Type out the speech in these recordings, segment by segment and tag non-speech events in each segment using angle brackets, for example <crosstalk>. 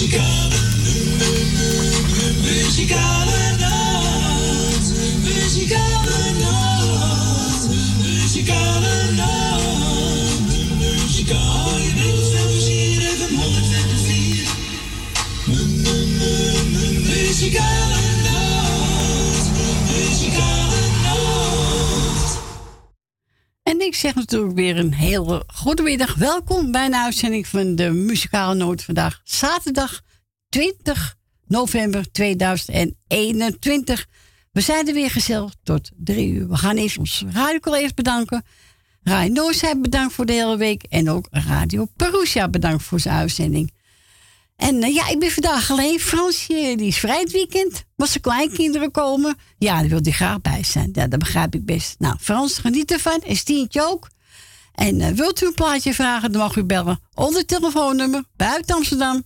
muzikale, muzikale. Zeg natuurlijk weer een hele goede middag. Welkom bij een uitzending van de Muzikale Noot vandaag. Zaterdag 20 november 2021. We zijn er weer gezellig tot drie uur. We gaan eerst onze radiocollega's bedanken. Radio Noordzij bedankt voor de hele week. En ook Radio Perusia bedankt voor zijn uitzending. En uh, ja, ik ben vandaag alleen. Fransje, die is vrij het weekend. Was er kleinkinderen komen? Ja, daar wil hij graag bij zijn. Ja, dat begrijp ik best. Nou, Frans, geniet ervan. En Stientje ook. En uh, wilt u een plaatje vragen, dan mag u bellen. Onder telefoonnummer buiten Amsterdam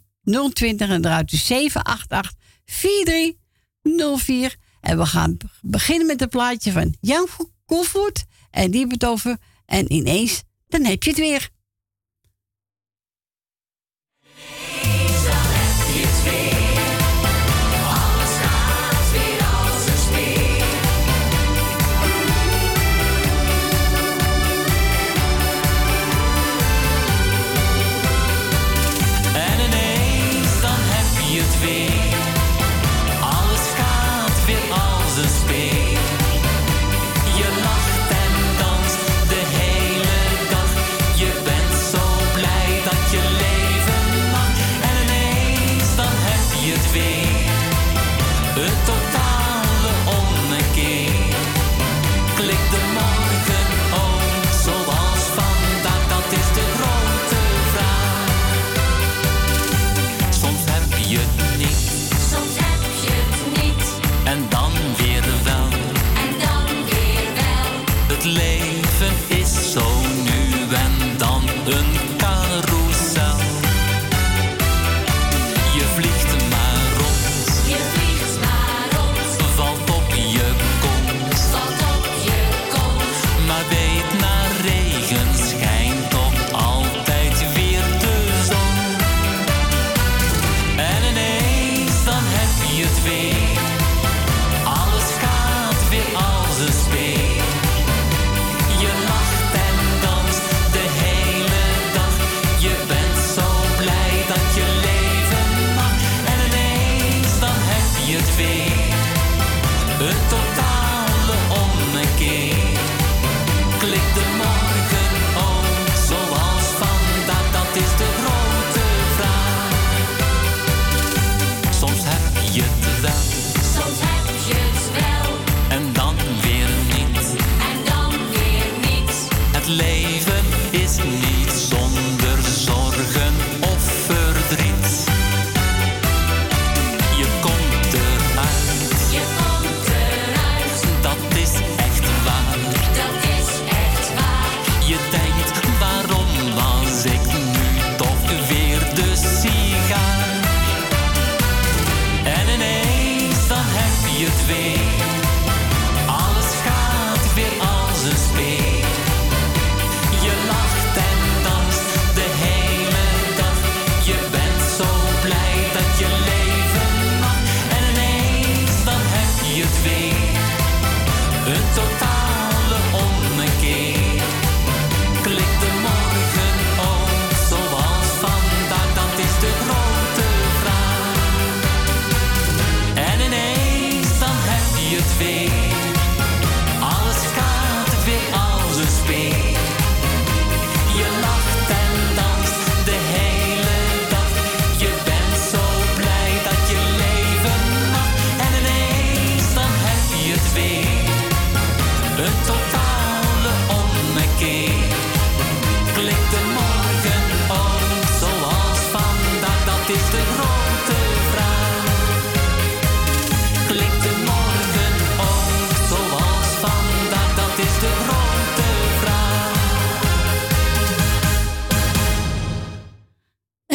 020 en eruit u 788 4304. En we gaan beginnen met een plaatje van Jan Koevoet. En die het over. En ineens, dan heb je het weer.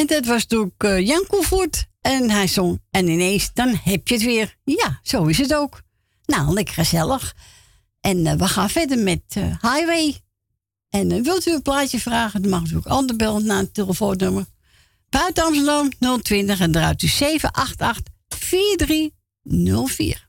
Dat was natuurlijk uh, Jan Koevoort. En hij zong. En ineens, dan heb je het weer. Ja, zo is het ook. Nou, lekker gezellig. En uh, we gaan verder met uh, Highway. En wilt u een plaatje vragen, dan mag u ook ander bellen naar het telefoonnummer. Buiten Amsterdam 020 en eruit u 788 4304.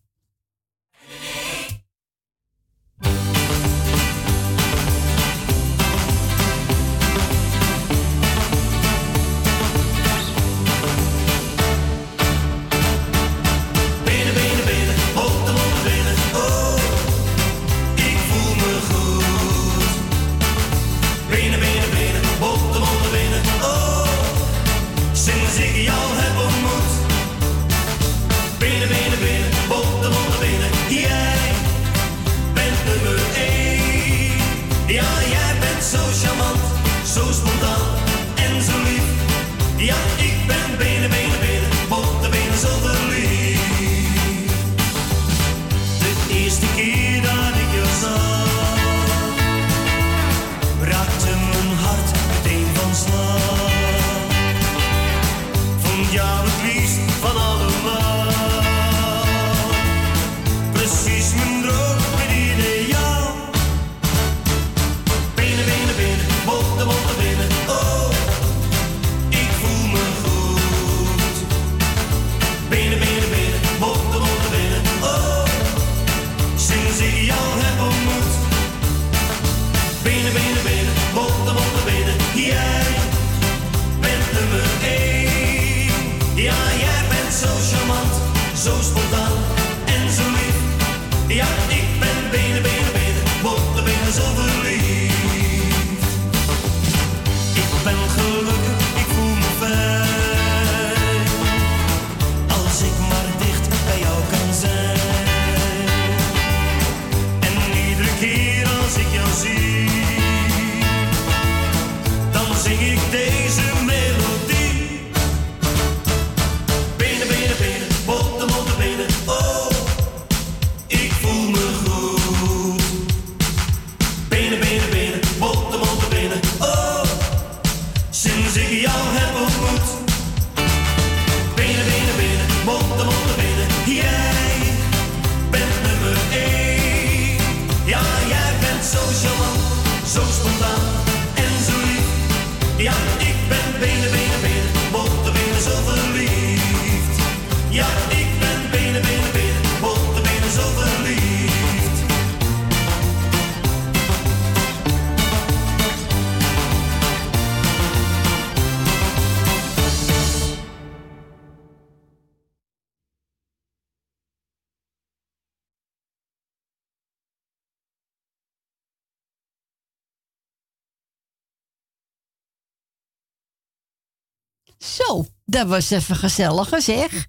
Dat was even gezellig, zeg.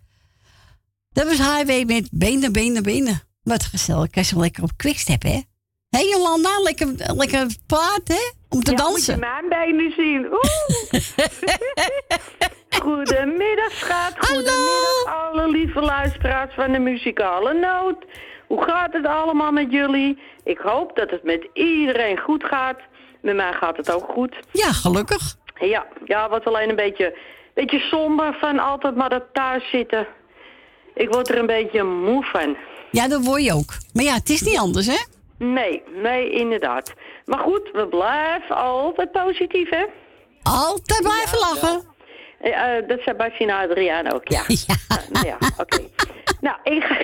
Dat was Highway met benen, benen, benen. Wat gezellig. Kan je lekker op quickstep, hè? Hé hey, Jolanda, lekker, lekker praten, hè? Om te dansen. Moet je mijn benen zien. <laughs> Goedemiddag, schat. Goedemiddag, alle lieve luisteraars van de muzikale noot. Hoe gaat het allemaal met jullie? Ik hoop dat het met iedereen goed gaat. Met mij gaat het ook goed. Ja, gelukkig. Ja, ja wat alleen een beetje beetje somber van altijd maar dat thuis zitten. Ik word er een beetje moe van. Ja, dat word je ook. Maar ja, het is niet anders, hè? Nee, nee, inderdaad. Maar goed, we blijven altijd positief, hè? Altijd blijven lachen. Ja. Uh, dat zei Basje Adriaan ook, ja. <laughs> Ja, uh, ja oké. nou, ik ga,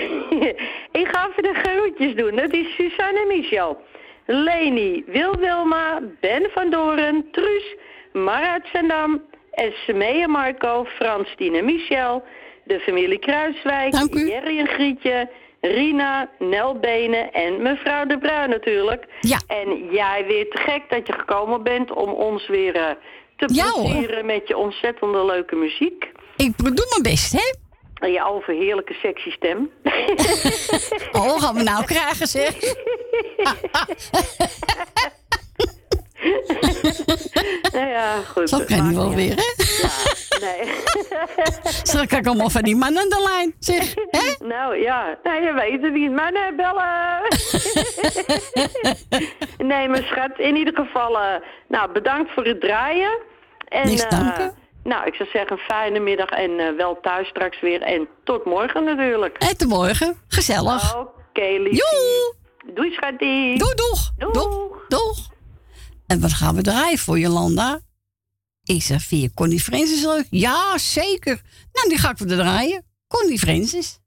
<laughs> ik ga even de groetjes doen. Dat is Suzanne Michel, Leni, Wil Wilma, Ben van Doren, Truus, Marat Zendam, Esmee Marco, Frans, Tine Michel, de familie Kruiswijk, Jerry en Grietje, Rina, Nel Benen en mevrouw De Bruin natuurlijk. Ja. En jij weer te gek dat je gekomen bent om ons weer uh, te plezieren met je ontzettende leuke muziek. Ik doe mijn best, hè? Ja, over heerlijke sexy stem. <laughs> oh, gaan we nou krijgen, zeg. <laughs> <laughs> nou ja, goed. Zo kan je wel weer, hè? Ja, nee. <laughs> Straks kan ik allemaal van die mannen aan de lijn, zeg. Hè? <laughs> Nou ja, nou, je weet het niet. Mannen bellen. nee, mijn schat, in ieder geval, uh, nou, bedankt voor het draaien. En, Niks uh, nou, ik zou zeggen, fijne middag en uh, wel thuis straks weer. En tot morgen natuurlijk. En tot morgen. Gezellig. Oké, okay, lief. Doei, schattie. Doei, doeg. Doeg. Doeg. doeg. En wat gaan we draaien voor Jolanda? Ik zeg, via Connie Francis? Ja, zeker. Nou, die ga ik voor draaien. Connie Francis.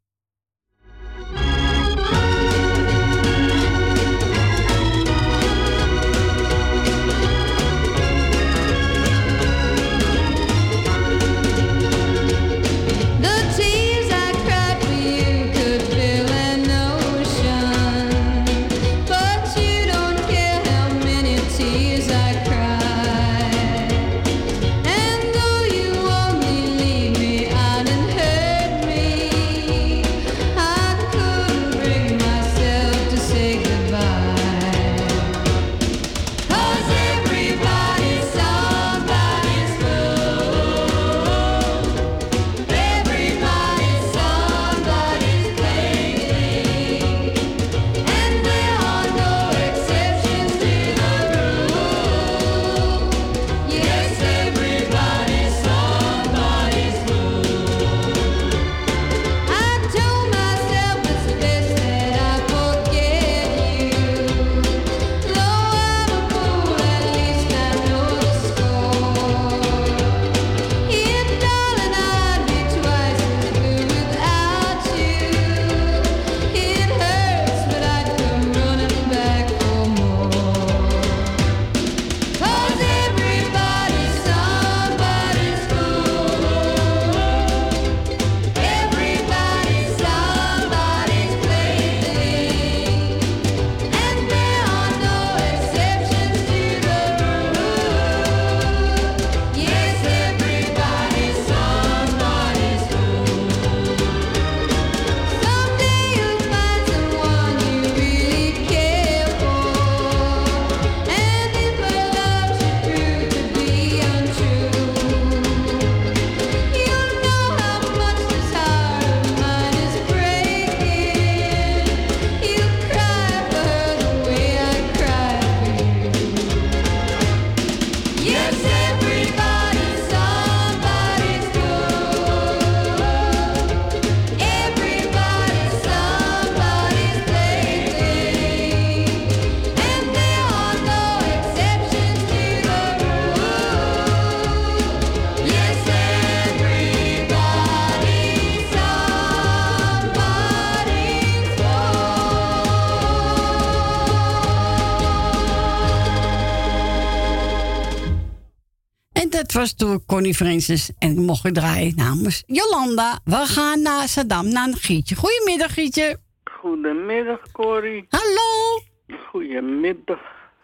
Was door Connie Francis en ik mocht draaien namens Jolanda. We gaan naar Saddam, naar Gietje. Goedemiddag, Gietje. Goedemiddag, Corrie. Hallo. Goedemiddag.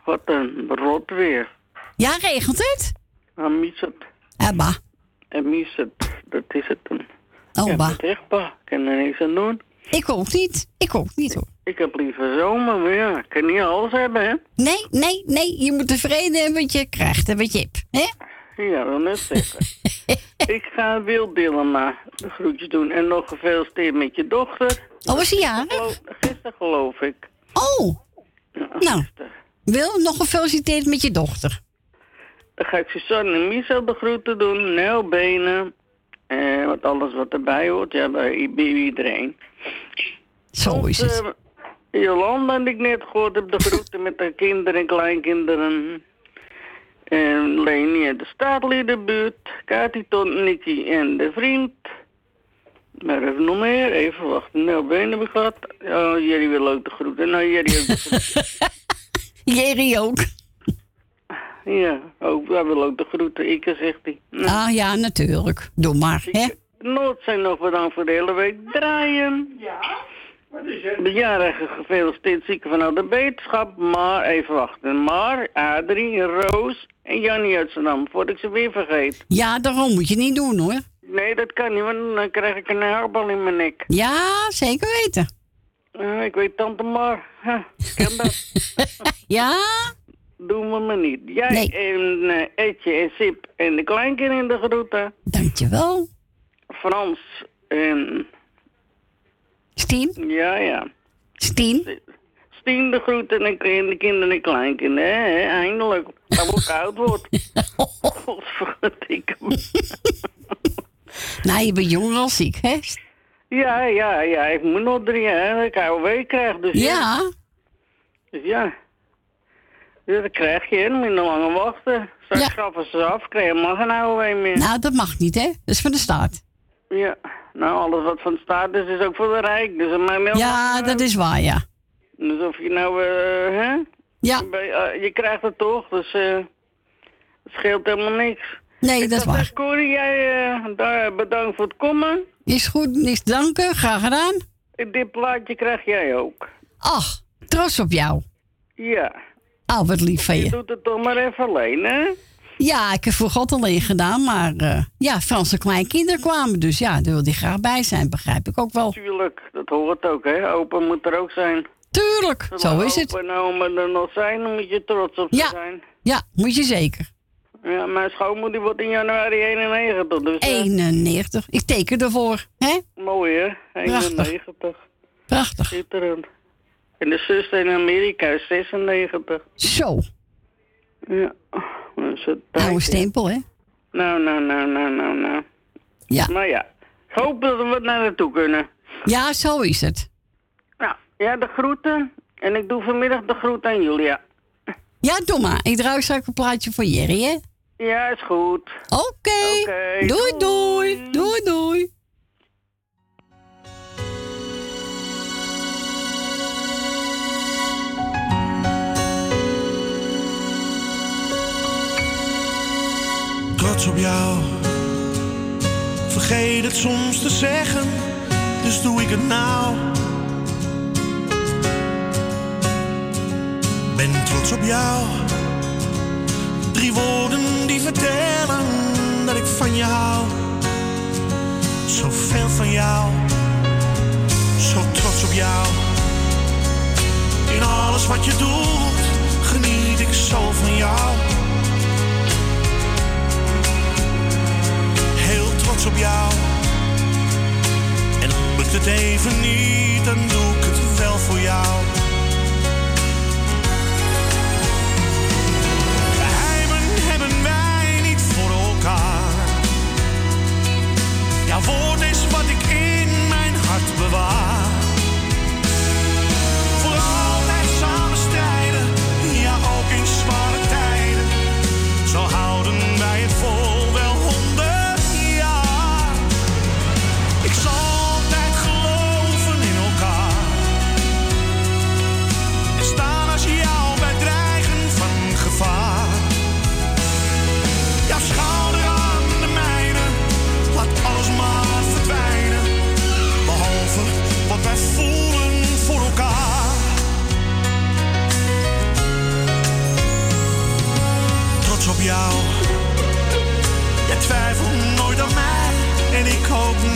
Wat een rot weer. Ja, regent het? Ah, mis het. Ebba. En mis het. Dat is het dan. Oh, ja, het echt. Ik kan er niks aan doen. Ik ook niet. Ik ook niet, hoor. Ik heb liever zomer, maar ja, ik kan niet alles hebben, hè? Nee, nee, nee. Je moet tevreden hebben wat je krijgt en wat je hebt, hè? Ja, dat net zeggen. <laughs> ik ga Wil maar de groetjes doen. En nog gefeliciteerd met je dochter. Oh, was hij jarig? Gisteren geloof ik. Oh. nou, Wil, nog gefeliciteerd met je dochter. Dan ga ik Suzanne en Michel de groeten doen. Nel Benen. En wat alles wat erbij hoort. Ja, bij iedereen. Zo is het. Uh, Jolanda, die ik net gehoord heb, de groeten met de kinderen en kleinkinderen. En Leni en de Staatliedenbuurt, Kati, Ton, Nicky en de vriend. Maar even nog meer, even wachten. Nou, benen heb ik gehad. Oh, Jerry wil ook de groeten. Nou, Jerry ook de <laughs> Jerry ook. Ja, ook, hij wil ook de groeten. Ik zegt hij. Nou. Ah ja, natuurlijk. Doe maar, hè? Nood zijn nog bedankt voor de hele week draaien. Ja. De jarige gefeliciteerd zieken vanuit de beterschap. Maar, even wachten. Maar, Adrie, Roos en Jannie uit Zandam. Voordat ik ze weer vergeet. Ja, daarom moet je niet doen hoor. Nee, dat kan niet, want dan krijg ik een haarbal in mijn nek. Ja, zeker weten. Uh, ik weet tante maar. Huh, ken dat. <laughs> ja? Doen we maar niet. Jij nee. en uh, Etje en Sip en de kleinkinderen in de groeten. Dankjewel. Frans en Stien? Ja, ja. Stien? Stien de groeten en de kinderen en kleinkinderen. Hè? Eindelijk. Dat wordt koud wordt. Godverdikke Nou, je bent jong als ziek, hè? Ja, ja, ja. Ik moet nog drie jaar dat ik week krijg. Dus ja. Dus ja. Ja, dat krijg je. Dan moet je nog langer wachten. Straks ja. schaffen ze af, krijg je helemaal geen oude meer. Nou, dat mag niet, hè? Dat is van de staat. Ja, nou, alles wat van de staat is, is ook voor de rijk. Dus mijn ja, dat is waar, ja. Dus of je nou, uh, hè? Ja. Uh, je krijgt het toch, dus uh, het scheelt helemaal niks. Nee, dat is waar. Corrie, jij daar bedankt voor het komen. Is goed, niks danken, graag gedaan. Dit plaatje krijg jij ook. Ach, trots op jou. Ja. Oh, wat lief van je. Je doet het toch maar even alleen, hè? Ja, ik heb voor God alleen gedaan, maar uh, ja, Franse kleinkinderen kwamen. Dus ja, daar wil hij graag bij zijn, begrijp ik ook wel. Tuurlijk, dat hoort ook, hè? Open moet er ook zijn. Tuurlijk, zo is het. En oma er nog zijn, dan moet je trots op ja. zijn. Ja, moet je zeker. Ja, mijn schoonmoeder wordt in januari 91. Dus, 91, ik teken ervoor, hè? Mooi, hè? 91. Prachtig. Prachtig. Schitterend. En de zuster in Amerika is 96. Zo. Ja. Oude stempel, hè? Nou, nou, nou, nou, nou, nou. Ja. Maar ja, ik hoop dat we naar naartoe kunnen. Ja, zo is het. Ja, de groeten. En ik doe vanmiddag de groet aan Julia. Ja, doe maar. Ik draai straks een plaatje voor Jerry, hè? Ja, is goed. Oké. Okay. Doei, doei. Doei, doei. trots op jou. Vergeet het soms te zeggen, dus doe ik het nou. Ben trots op jou. Drie woorden die vertellen dat ik van je hou. Zoveel van jou, zo trots op jou. In alles wat je doet, geniet ik zo van jou. trots op jou. En lukt het even niet, dan doe ik het wel voor jou. Bewaar.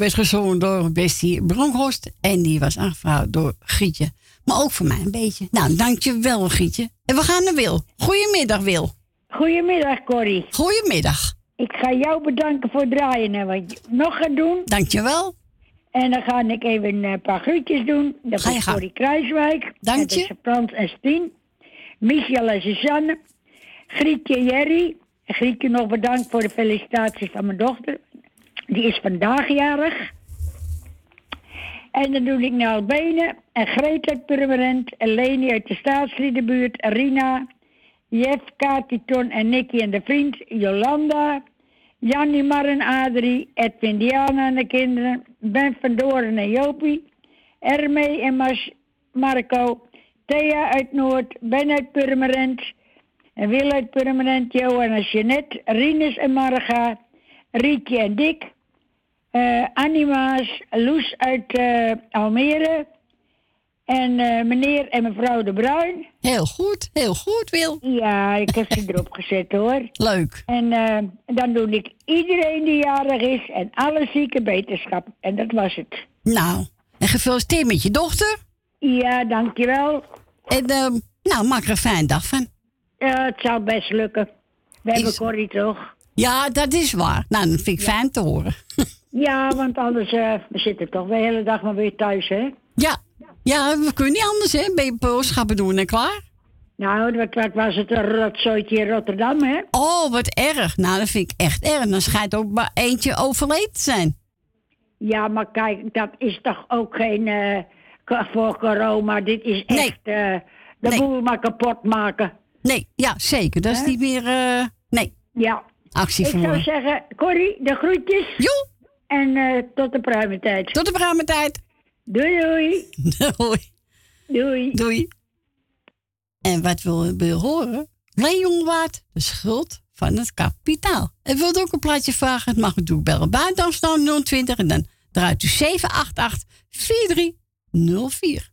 Werd gezongen door Bestie Bronkhorst. En die was aangevraagd door Gietje. Maar ook voor mij een beetje. Nou, dankjewel Gietje. En we gaan naar Wil. Goedemiddag Wil. Goedemiddag Corrie. Goedemiddag. Ik ga jou bedanken voor het draaien en wat je nog gaat doen. Dankjewel. En dan ga ik even een paar groetjes doen. Dat ga je is Corrie Kruiswijk. Dank je. Frans en Stien. Michel en Suzanne. Grietje Jerry. Grietje nog bedankt voor de felicitaties van mijn dochter. Die is vandaag jarig. En dan doe ik Nel Benen en Greet uit Purmerend, Leni uit de staatsliedenbuurt, Rina, Jeff, Kati, Ton en Nicky en de vriend, Jolanda, Jannie, Mar en Adrie, Edwin, Diana en de kinderen, Ben van Doren en Jopie, Ermee en Marco, Thea uit Noord, Ben uit Purmerend, en Wil uit Purmerend, Johan en Jeanette, Rinus en Marga, Rietje en Dick, uh, Anima's, Loes uit uh, Almere. En uh, meneer en mevrouw De Bruin. Heel goed, heel goed, Wil. Ja, ik heb ze erop gezet hoor. <laughs> Leuk. En dan doe ik iedereen die jarig is en alle zieke beterschap. En dat was het. Nou, en gefeliciteerd met je dochter. Ja, dankjewel. En nou, maak er een fijne dag van. Ja, het zou best lukken. We is... hebben Corrie toch? Ja, dat is waar. Nou, dat vind ik ja. fijn te horen. <laughs> Ja, want anders, uh, we zitten toch de hele dag maar weer thuis, hè? Ja, ja we kunnen niet anders, hè? Je boodschappen doen en klaar? Nou, wat, wat was het een rotzooitje in Rotterdam, hè? Oh, wat erg. Nou, dat vind ik echt erg. Dan schijnt ook maar eentje overleden te zijn. Ja, maar kijk, dat is toch ook geen uh, voor corona. Dit is echt nee. uh, de nee. boel maar kapot maken. Nee, ja, zeker. Dat is niet meer... nee. Ja. Actie Ik zou zeggen, Corrie, de groetjes. Jo. En uh, tot de pruimentijd. Tot de pruimentijd. Doei, doei. <laughs> doei. Doei. Doei. En wat wil je horen? Leon Waard, de schuld van het kapitaal. En wilt ook een plaatje vragen? Het mag natuurlijk bellen. Buiten Amsterdam 020 en dan draait u 788 4304.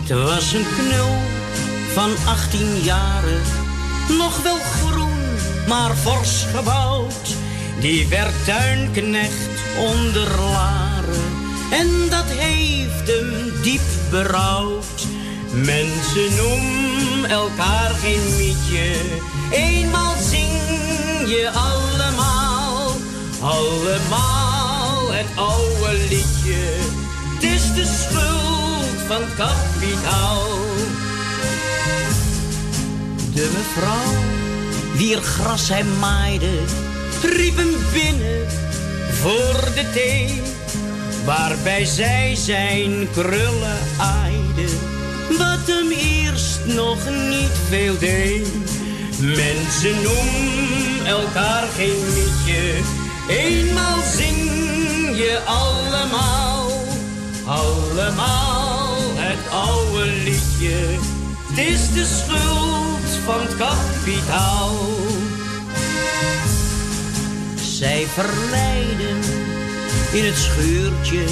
Het was een knul van 18 jaren, nog wel groen, maar fors gebouwd. Die werd tuinknecht onder laren en dat heeft hem diep berouwd. Mensen noemen elkaar geen mietje, eenmaal zing je allemaal, allemaal het oude liedje. Het is de schuld van kapitaal. De mevrouw, wier gras hij maaide, riep hem binnen voor de thee. Waarbij zij zijn krullen aaide, wat hem eerst nog niet veel deed. Mensen noemen elkaar geen liedje, eenmaal zing je allemaal, allemaal het oude liedje. Is de schuld van het kapitaal. Zij verleiden in het schuurtje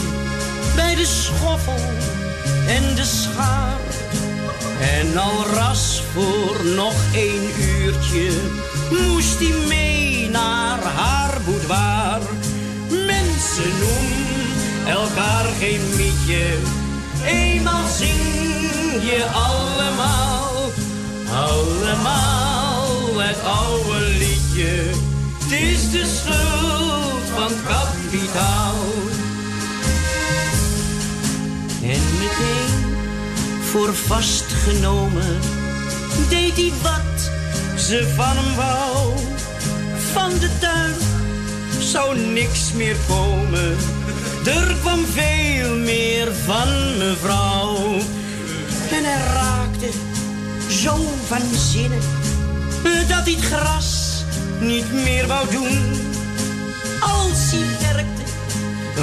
bij de schoffel en de schaar. En al ras voor nog één uurtje moest hij mee naar haar boudoir. Mensen noemen elkaar geen mietje, eenmaal zing je allemaal, allemaal het oude liedje. Het is de schuld van kapitaal. En meteen voor vastgenomen deed hij wat ze van hem wou. Van de tuin zou niks meer komen. Er kwam veel meer van mevrouw. En hij raakte zo van zinnen dat hij het gras niet meer wou doen. Als hij werkte,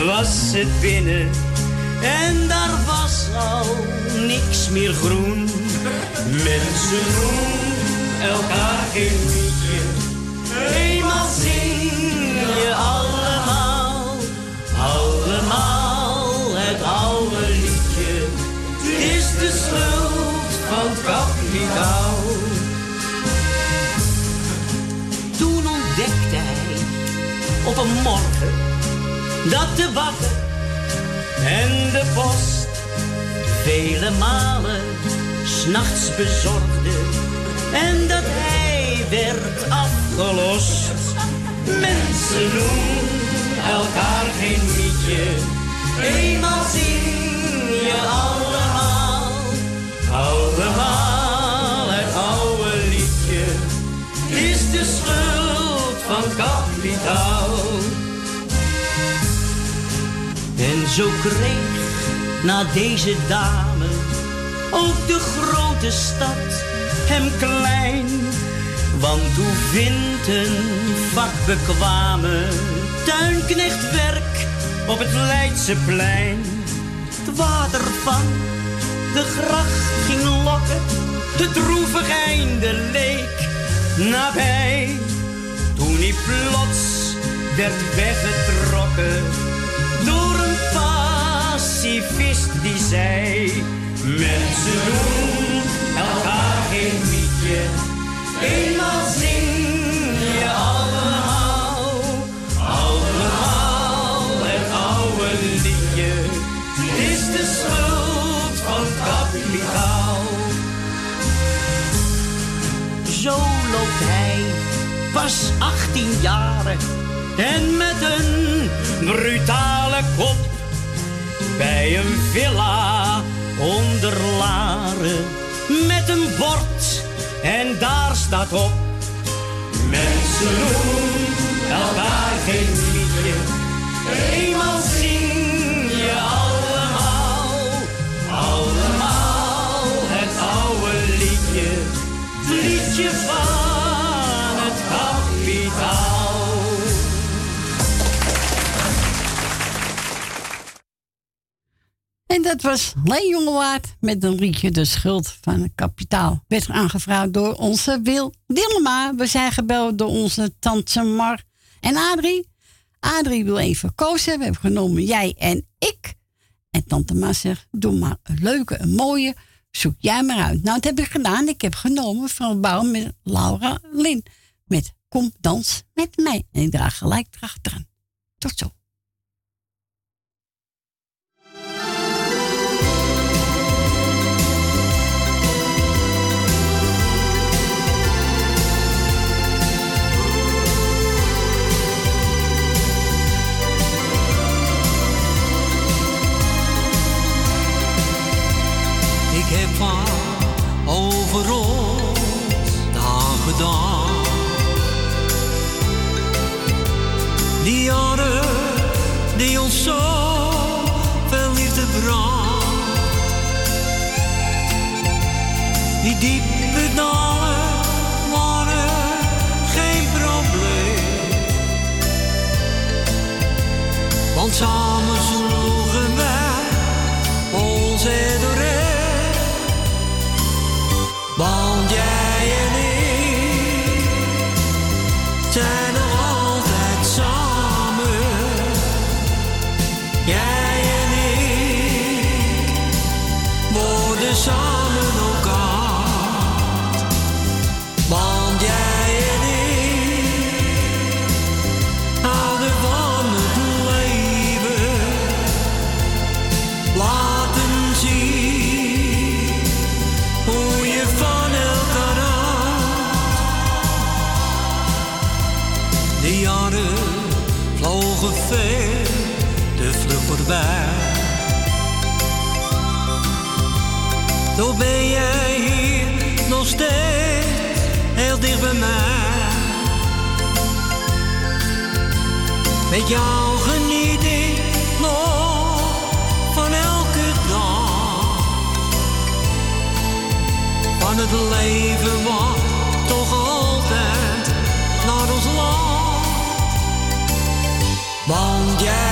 was het binnen en daar was al niks meer groen. Mensen noemen elkaar geen liedje, eenmaal zing je allemaal, allemaal het oude liedje. Is de schuld van het niet oud. Toen ontdekte hij op een morgen dat de bakker en de post vele malen s'nachts bezorgde en dat hij werd afgelost. Mensen noemen elkaar geen liedje. eenmaal zien je allemaal, allemaal. Zo kreeg na deze dame ook de grote stad hem klein. Want hoe vindt een vakbekwame tuinknecht werk op het Leidseplein? Het water van de gracht ging lokken, de droevig einde leek nabij. Toen hij plots werd weggetrokken die zei: Mensen doen elkaar geen mietje, eenmaal zing je allemaal, allemaal het oude liedje. Is de schuld van kapitaal. Zo loopt hij, pas 18 jaren en met een brutale kop bij een villa onder Laren met een bord. En daar staat op mensen doen elkaar geen liedje. Eenmaal zing je allemaal allemaal het oude liedje. Liedje van dat was Leen Jongewaard met een liedje De Schuld van het Kapitaal. Werd aangevraagd door onze Wil Dillema. We zijn gebeld door onze tante Mar en Adrie. Adrie wil even kozen. We hebben genomen jij en ik. En tante Ma zegt, doe maar een leuke, een mooie. Zoek jij maar uit. Nou, dat heb ik gedaan. Ik heb genomen van Bouw met Laura Lin. Met Kom dans met mij. En ik draag gelijk erachteraan. Tot zo. Ik heb van over ons gedaan. Die jaren die ons zo veel liefde bracht. Die diepe dalen waren geen probleem. Want samen voorbij. Toch ben jij hier nog steeds heel dicht bij mij. Met jou geniet ik nog van elke dag van het leven wat toch altijd naar ons lacht. Want jij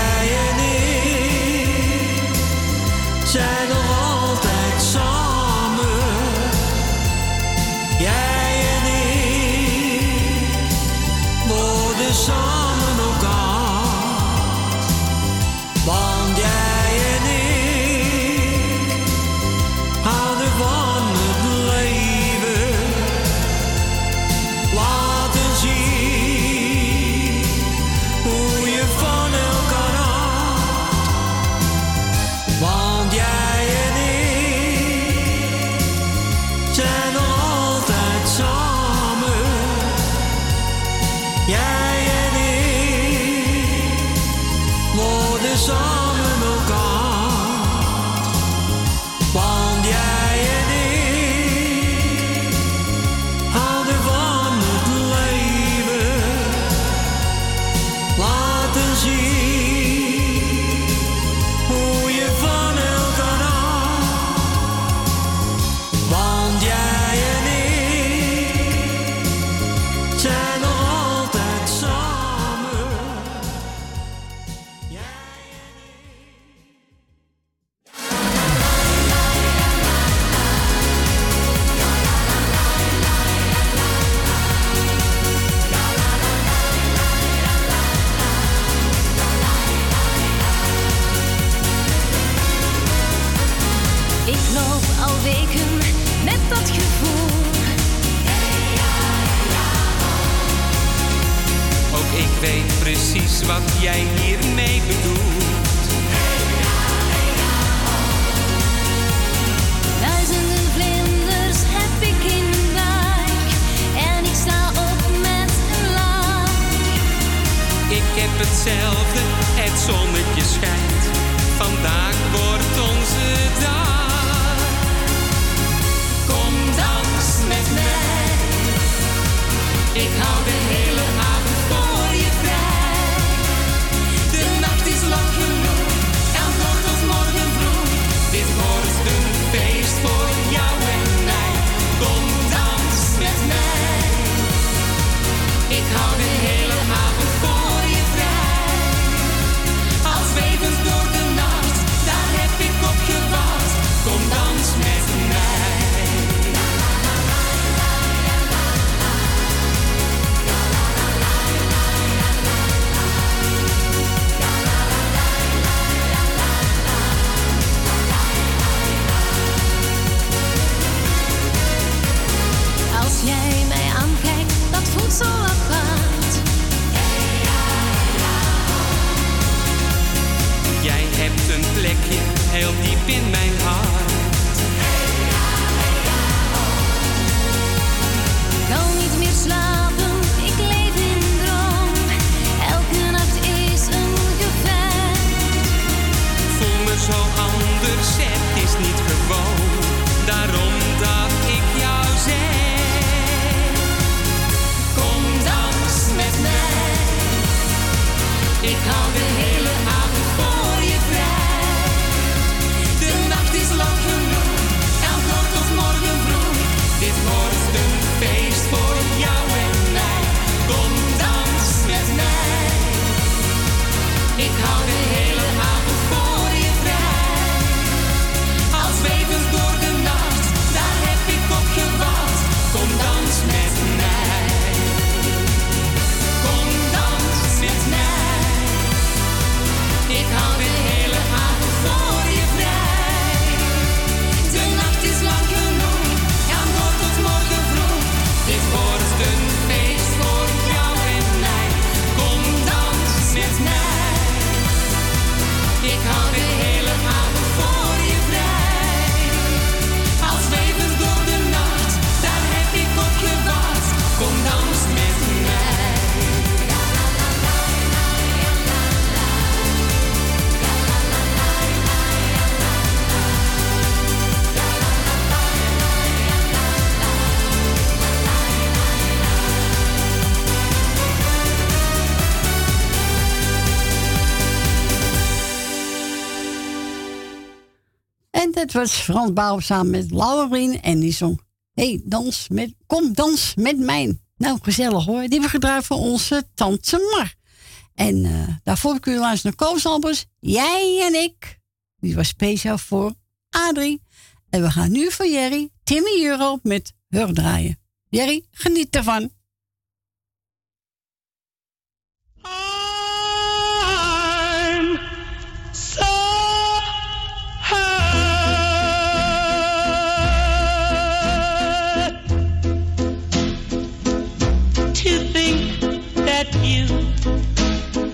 hetzelfde, het zonnetje schijnt. was Frans Bauer samen met Laurien en die zong... hey, dans met, kom dans met mij. Nou, gezellig hoor. Die we gedraaid voor onze tante Mar. En uh, daarvoor kun je langs naar Koos Albers. Jij en ik. Die was speciaal voor Adrie. En we gaan nu voor Jerry, Timmy Euro met Heur draaien. Jerry, geniet ervan.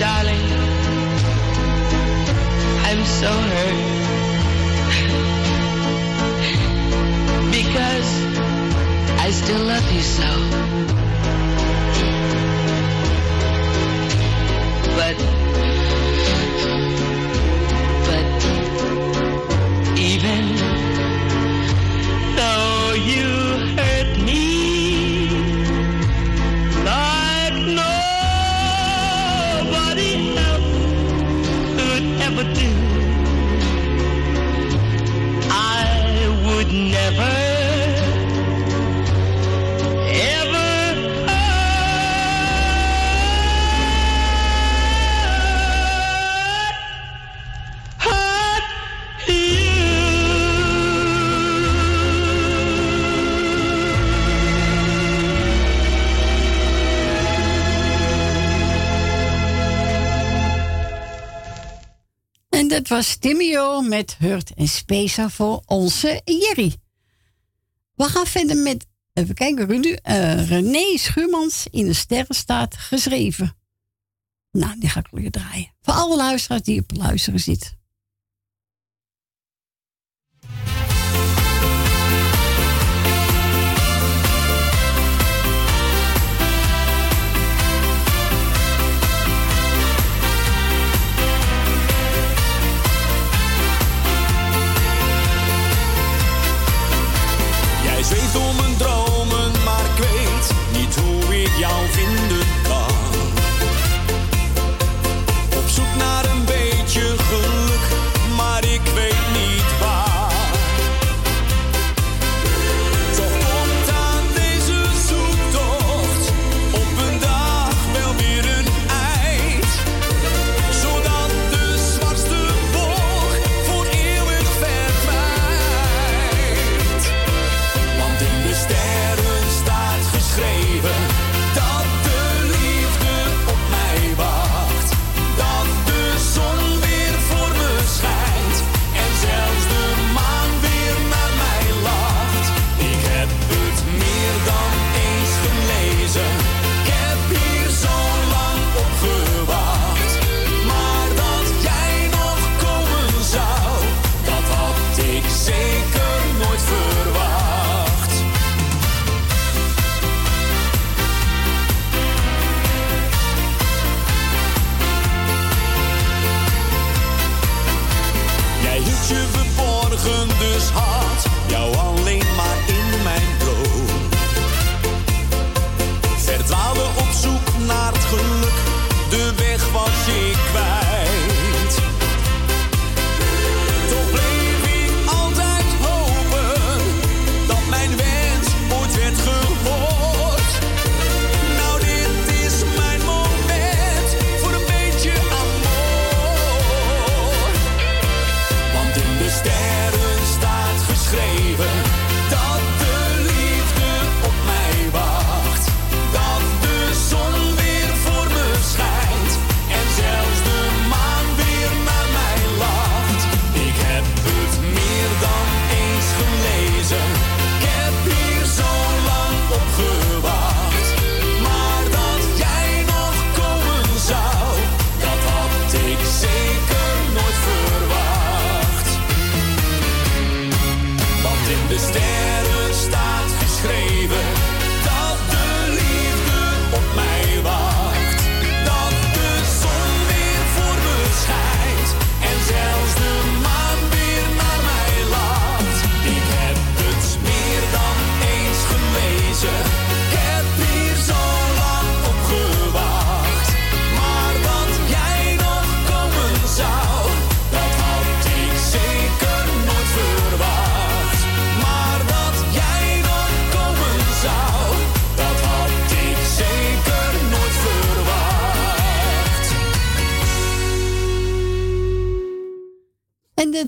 darling. I'm so hurt. <laughs> because I still love you so. But was Timio met Hurt en Spesa voor onze Jerry. We gaan verder met, even kijken, René, uh, René Schuurmans in de Sterrenstaat geschreven. Nou, die ga ik weer draaien. Voor alle luisteraars die op luisteren zitten.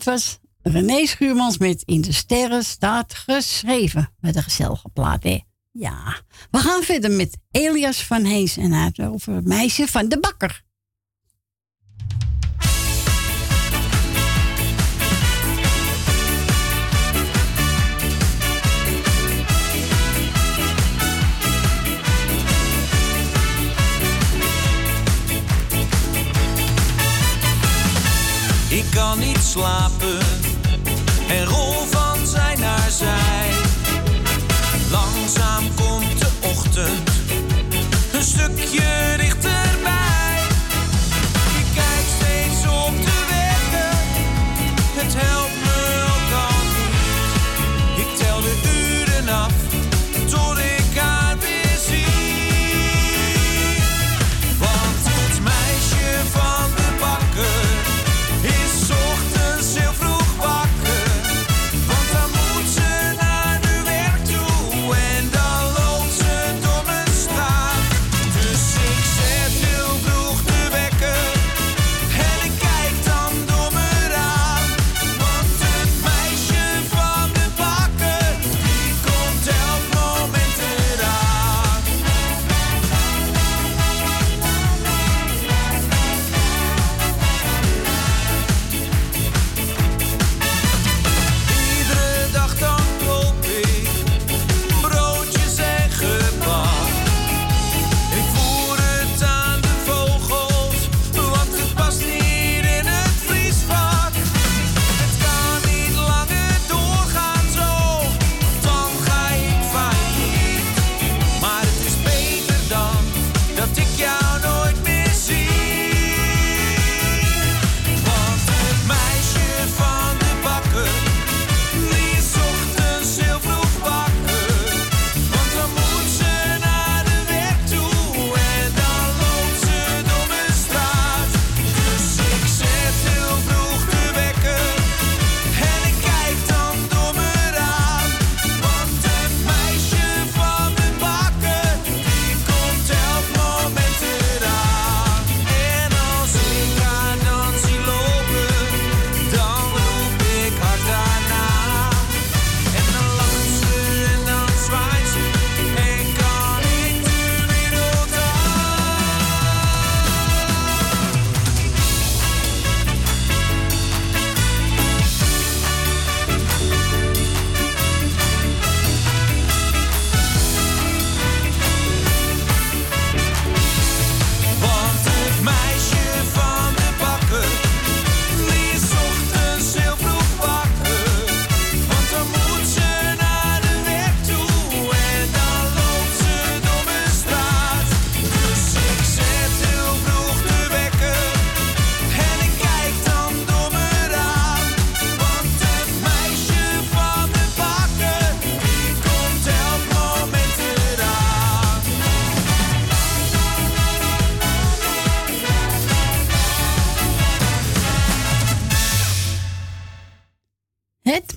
dat was René Schuurmans met In de Sterren staat geschreven. Met een gezellige plaat, hè? Ja. We gaan verder met Elias van Hees en hij over het meisje van de bakker. kan niet slapen en rol van zij naar zij. Langzaam komt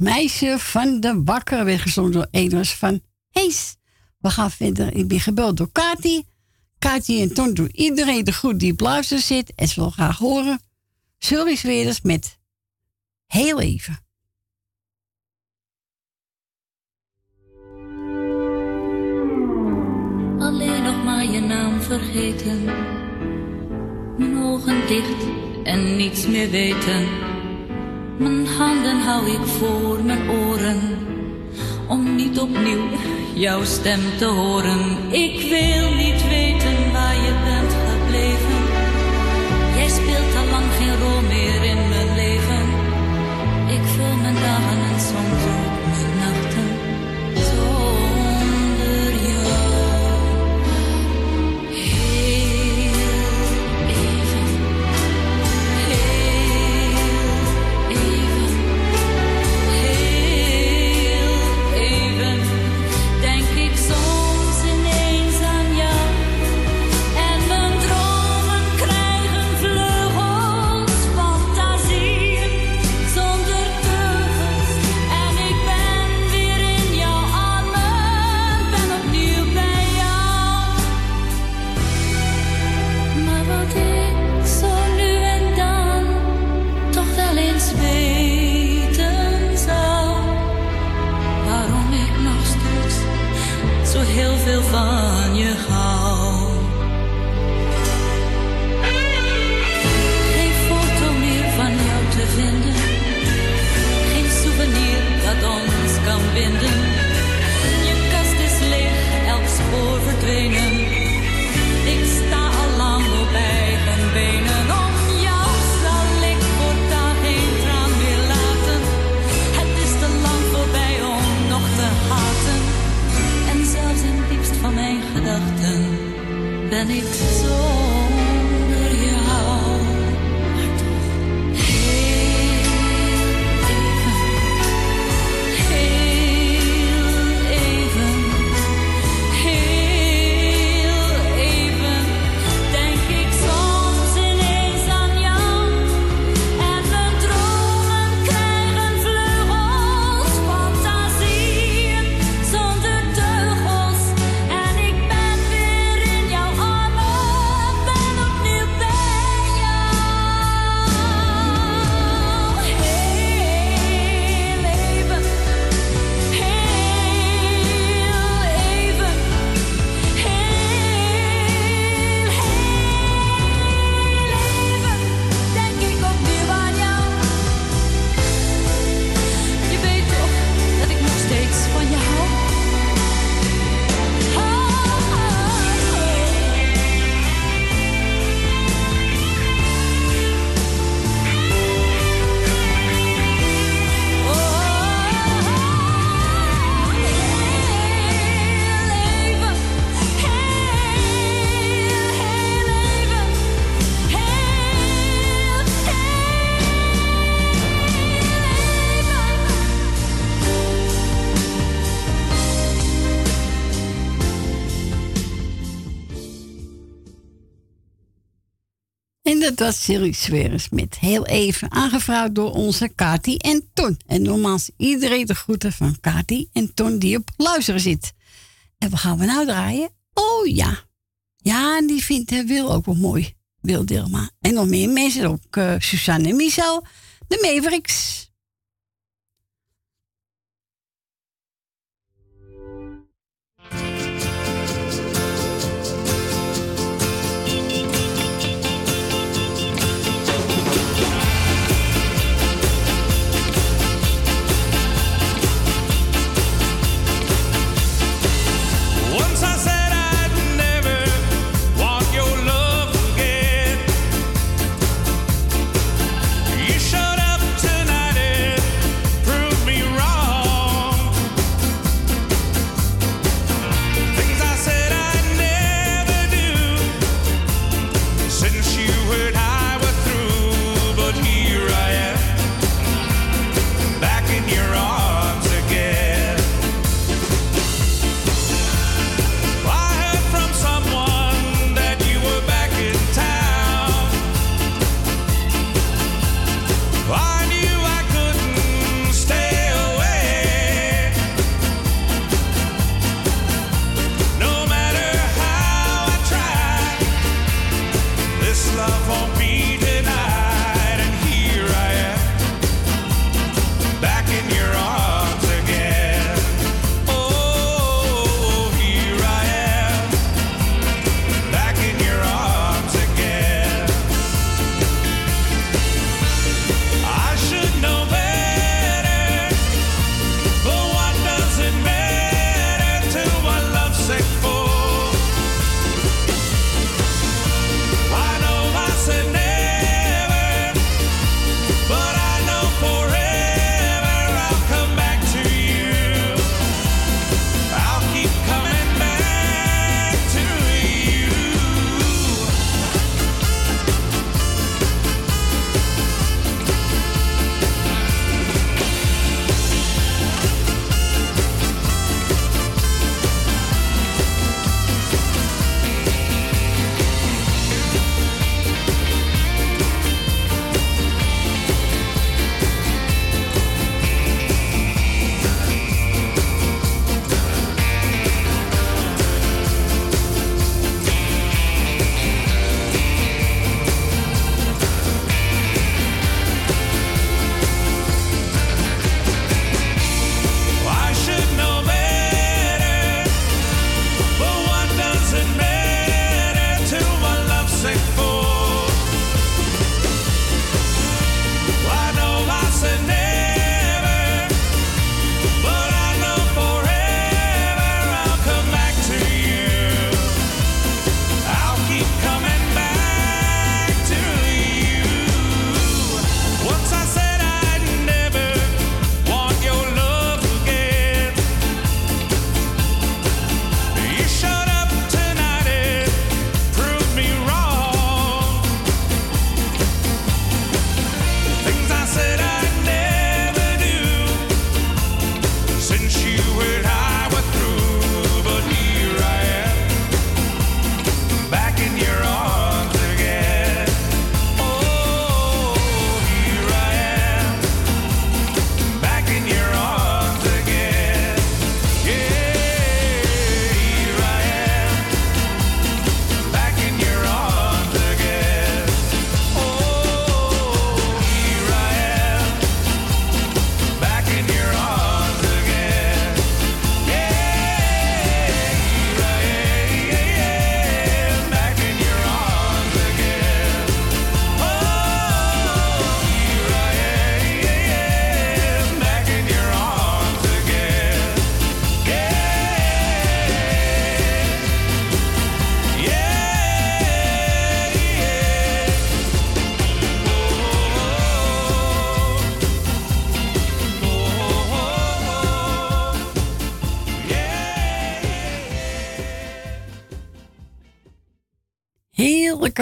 meisje van de bakker, weer gezongen door Eders van Hees. We gaan verder. Ik ben gebeld door Kati. Katie en Ton doen iedereen de groet die blazen zit en ze wil graag horen. Zullen we weer eens met heel even. Alleen nog maar je naam vergeten. Mijn ogen dicht en niets meer weten mijn handen hou ik voor mijn oren, om niet opnieuw jouw stem te horen. Ik wil niet weten waar je bent gebleven. Jij speelt al lang geen rol meer in mijn leven. Ik vul mijn dagen panicked dat was Silly Sweres heel even aangevraagd door onze Kati en Ton. En nogmaals iedereen de groeten van Kati en Ton die op luisteren zit. En wat gaan we nou draaien? Oh ja. Ja, die vindt uh, Wil ook wel mooi. Wil Dilma. En nog meer mensen, ook uh, Suzanne en Michel. De Mavericks.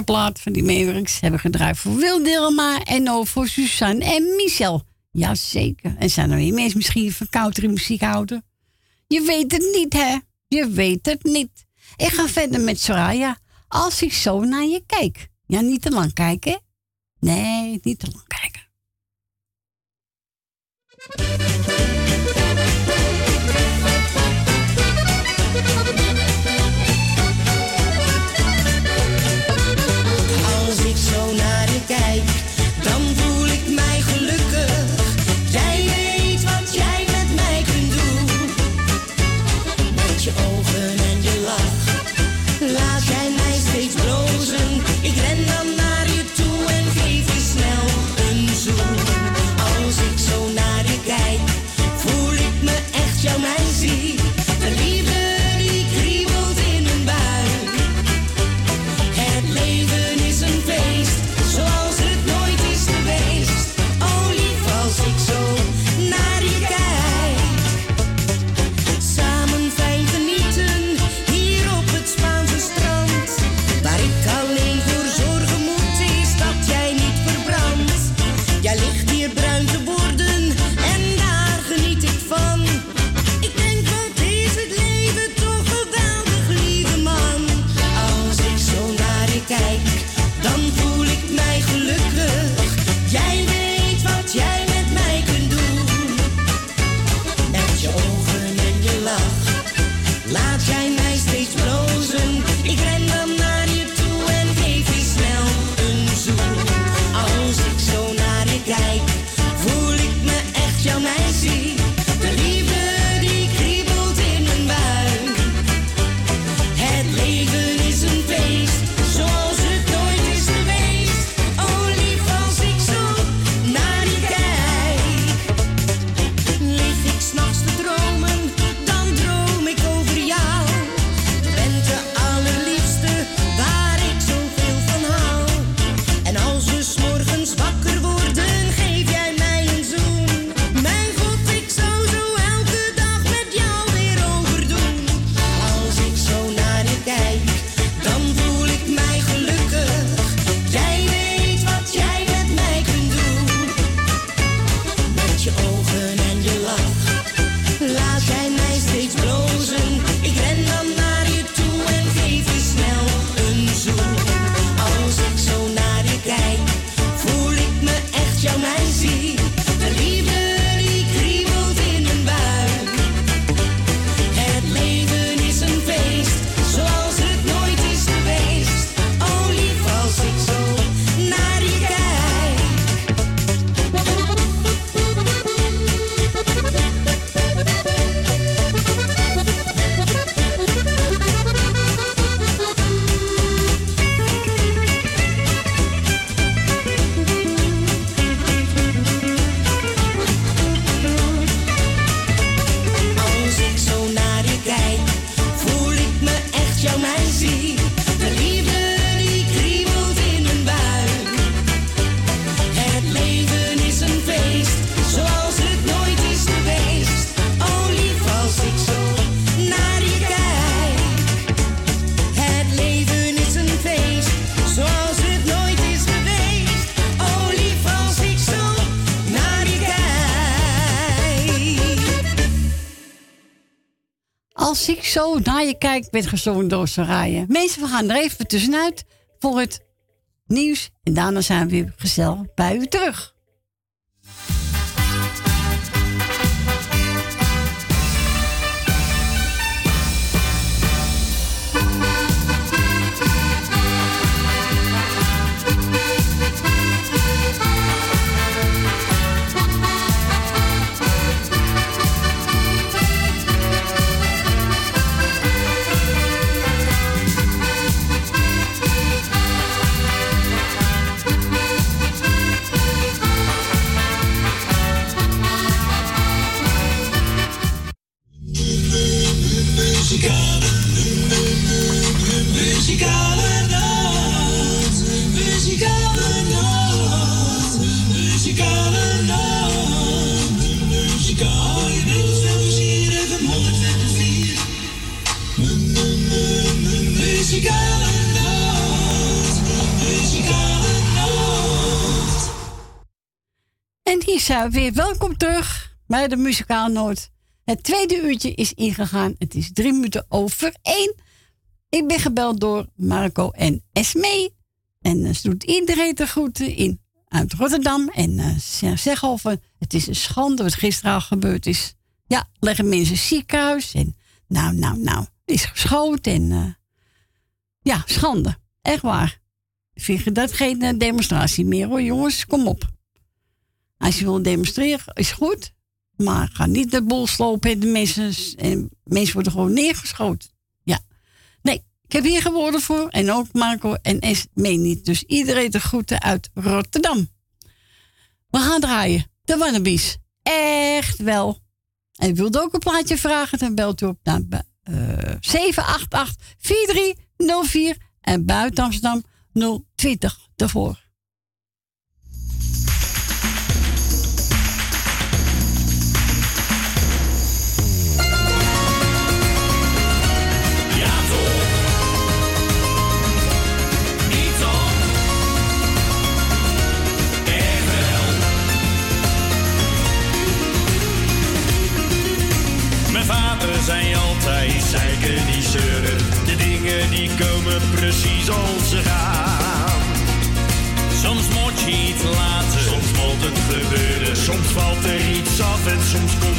Plaat van die Mavericks hebben gedraaid voor Wil Dilma en ook voor Suzanne en Michel. Jazeker. En zijn er meer mensen misschien van country muziek houden? Je weet het niet, hè? Je weet het niet. Ik ga verder met Soraya. Als ik zo naar je kijk. Ja, niet te lang kijken. Nee, niet te lang zo naar je kijkt, werd gezongen door Soraya. Mensen, we gaan er even tussenuit voor het nieuws. En daarna zijn we weer gezellig bij u terug. Zijn weer. Welkom terug bij de Muzikaal Noord. Het tweede uurtje is ingegaan. Het is drie minuten over één. Ik ben gebeld door Marco en Esme. En eh, ze doet iedereen te groeten in, uit Rotterdam. En uh, ze zeggen over, het is een schande wat gisteren al gebeurd is. Ja, leggen mensen ziekenhuis. En nou, nou, nou, is geschoten. En ja, schande. Echt waar. Vind dat geen demonstratie meer hoor, jongens. Kom op. Als je wil demonstreren, is goed. Maar ga niet de boel slopen. De mensen, en mensen worden gewoon neergeschoten. Ja. Nee, ik heb hier gewoorden voor. En ook Marco en S meen niet. Dus iedereen de groeten uit Rotterdam. We gaan draaien. De Wannabies. Echt wel. En u wilt ook een plaatje vragen, dan belt u op naar uh, 788 4304 en buiten Amsterdam 020 daarvoor. Die zeuren. De dingen die komen precies als ze gaan. Soms moet je iets laten, soms moet het gebeuren. Soms valt er iets af en soms komt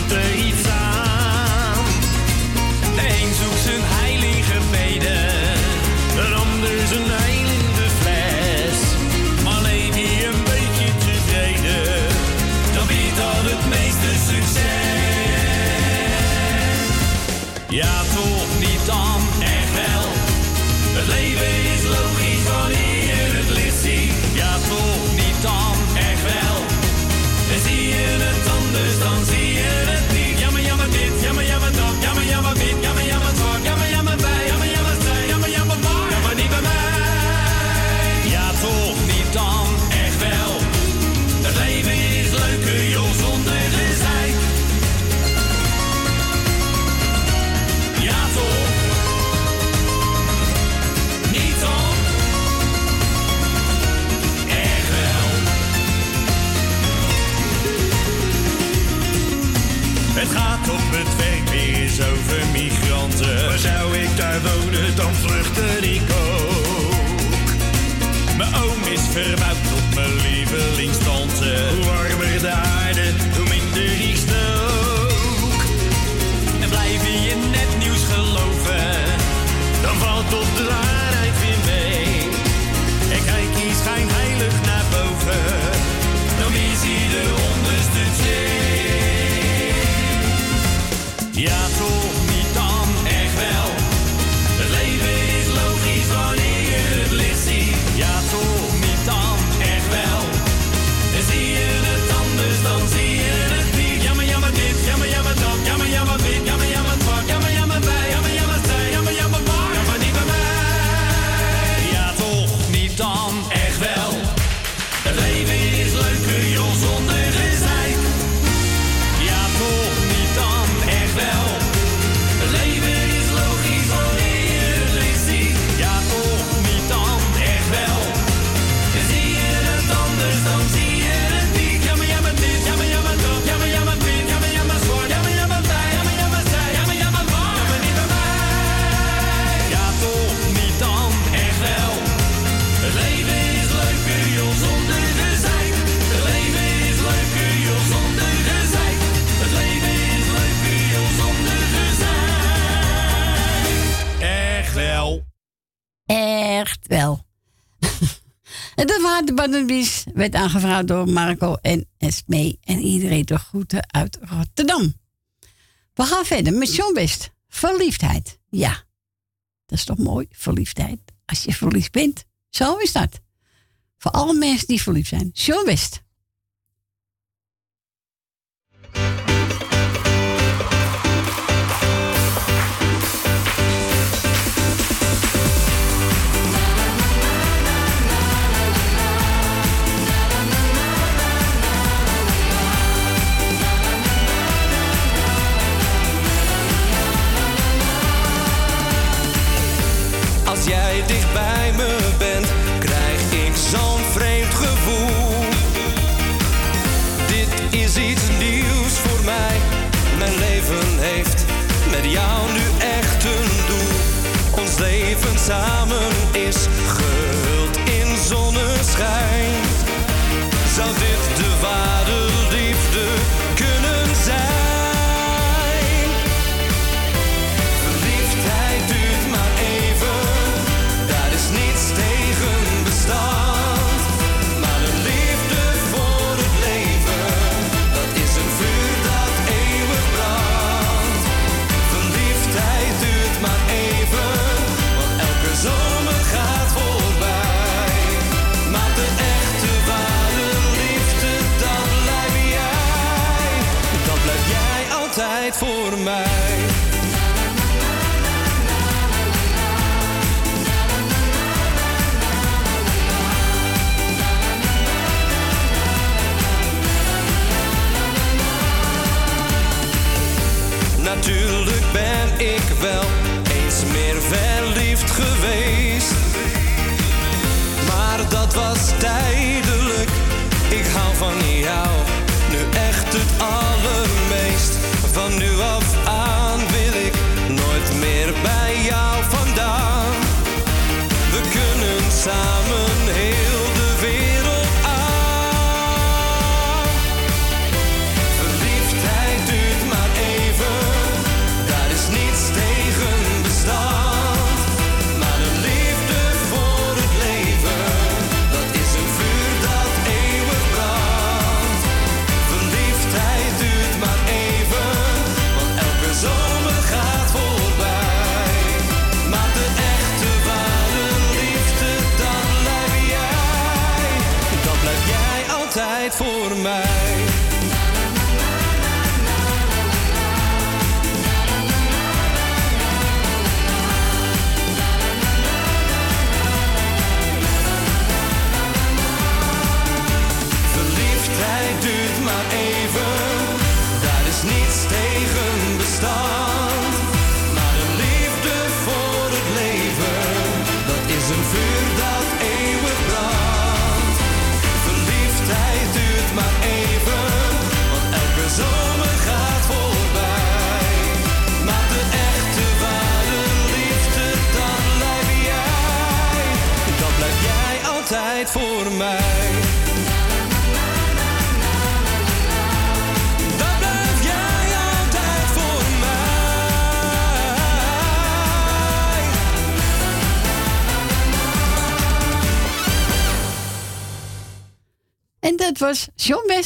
Bandenbies. Werd aangevraagd door Marco en Esmee. En iedereen de groeten uit Rotterdam. We gaan verder met John. Verliefdheid. Ja. Dat is toch mooi, verliefdheid. Als je verliefd bent. Zo is dat. Voor alle mensen die verliefd zijn. John. Leven samen is ben ik wel eens meer verliefd geweest. Maar dat was tijdelijk. Ik hou van jou, nu echt het allermeest. Van nu af aan wil ik nooit meer bij jou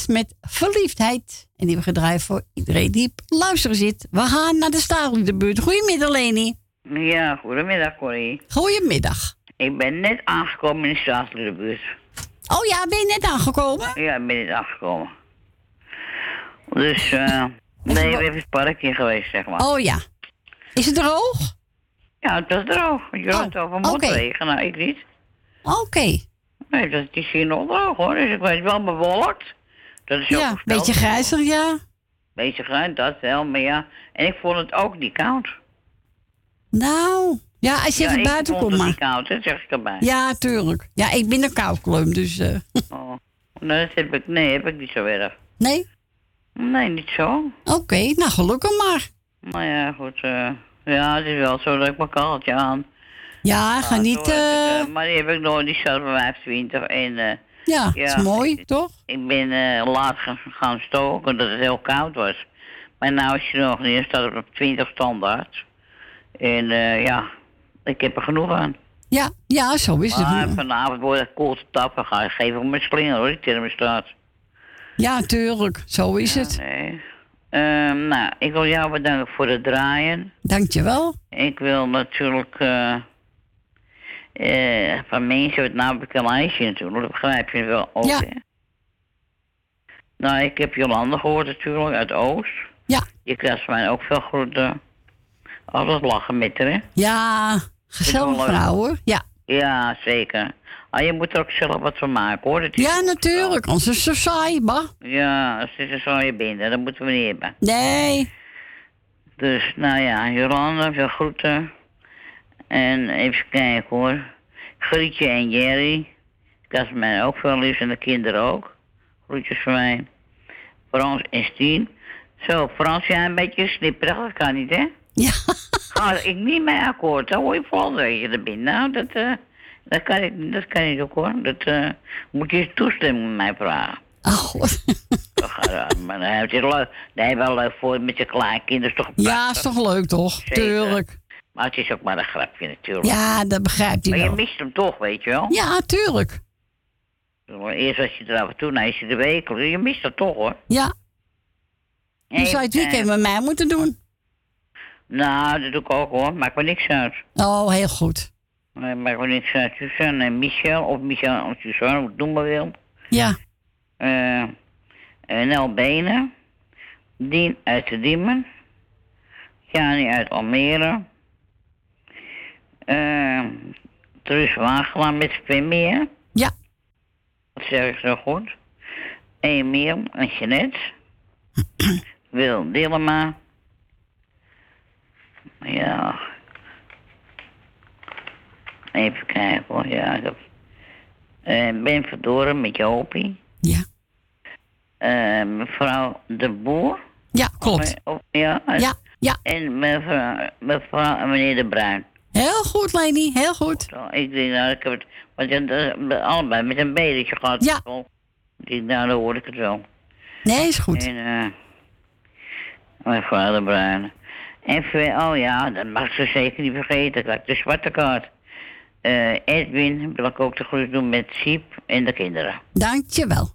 met Verliefdheid. En die we gedraaid voor iedereen die luisteren zit. We gaan naar de staal in de buurt. Goedemiddag, Leni. Ja, goedemiddag Corrie. Goedemiddag. Ik ben net aangekomen in de staatselijke buurt. Oh ja, ben je net aangekomen? Ja, ik ben net aangekomen. Dus, eh nee, we even het parkje geweest, zeg maar. Oh ja. Is het droog? Ja, het was droog. Je had het over oké. motregen, nou, ik niet. Oké. Nee, dat is hier nog droog hoor, dus ik weet wel bewolkt. Dat is ook Ja, voorspeld. beetje grijzig, ja. Beetje grijs, dat wel, maar ja. En ik vond het ook niet koud. Nou, ja, als je ja, even ik buiten vond komt het maar. niet koud, dat zeg ik erbij. Ja, tuurlijk. Ja, ik ben een koudklum, dus... eh, Oh. Nee, dat heb ik, nee, heb ik niet zo erg. nee? Nee, niet zo. Oké, nou gelukkig maar. Nou ja, goed. eh, ja, het is wel zo dat ik mijn kaaltje aan. Ja, ga Ah, niet... zo heb ik, eh, maar die heb ik nog, die staat bij 25. En, eh, ja, is mooi, toch? Ik ben eh, laat gaan- stoken omdat het heel koud was. Maar nou is je nog niet, staat op 20 standaard. En eh, ja, ik heb er genoeg aan. Ja, ja, zo is het. Maar vanavond wordt het koel te tappen. Ga ik geven op mijn slinger hoor, die thermostaat. Ja, tuurlijk. Zo is het. Nee. Ehm, nou, ik wil jou bedanken voor het draaien. Dankjewel. Ik wil natuurlijk eh, eh, van mensen heb ik een lijstje natuurlijk, dat begrijp je wel ook. Ja. hè? Nou, ik heb Jolande gehoord natuurlijk uit Oost. Ja. Je krijgt van mij ook veel groeten. Altijd lachen met haar, hè? Ja, gezellig vrouw hoor. Ja. Ja, zeker. Ah, je moet er ook zelf wat van maken hoor. Ja, natuurlijk. Anders is zo saai, bah. Ja, als het zo je binnen, dat moeten we niet hebben. Nee. Dus, nou ja, Jolanda, veel groeten. En even kijken hoor. Grietje en Jerry. Dat is mij ook veel lief en de kinderen ook. Groetjes van mij. Frans en Stien. Zo, Frans, jij een beetje snipperig, dat kan niet, hè? Ja. <laughs> Ga ik niet mee akkoord, dan hoor je volgende je er binnen. Nou, dat, eh, dat, kan ik, dat kan niet ook hoor. Dat eh, moet je toestemming met mij vragen. Oh, <laughs> maar dan heb je het leuk. Dan heb je wel leuk voor met je kleinkinderen, is toch Ja, is toch leuk, toch? Zeker. Tuurlijk. Maar het is ook maar een grapje natuurlijk. Ja, dat begrijpt hij Maar je wel. mist hem toch, weet je wel? Ja, tuurlijk. Eerst was je er af en toe, nou is je de wekelijks. Je mist dat toch hoor. Ja. Je zou het weekend met mij moeten doen. Nou, dat doe ik ook hoor. Maakt me niks uit. Oh, heel goed. Nee, maakt me niks uit. Suzanne en Michel, of Michel of Suzanne, hoe je het doen maar wil. Ja. Eh, Nel Benen. Dien uit de Diemen. Jani uit Almere. Uh, Truus Wagelaar met Spinmeer. Ja. Dat zeg ik zo goed. Emiel en Jeanette. <clears throat> Wil Dillema. Ja. Even kijken hoor. Ja, ik heb... eh, ben Verdoren met Jopie. Ja. Eh, mevrouw De Boer. Ja, klopt. Of, of- ja. Ja, ja. En mevrouw, mevrouw en meneer De Bruin. Heel goed, Leni, heel goed. Ik denk, nou, ik heb het... Want ja, dat- allebei met een bedetje gehad. Ja. Ik nou, dan hoor ik het wel. Nee, is goed. En, eh... mevrouw De Bruin. En, oh ja, dat mag ze zeker niet vergeten. Kijk, de zwarte kaart. Eh, Edwin wil ik ook de groet doen met Siep en de kinderen. Dankjewel.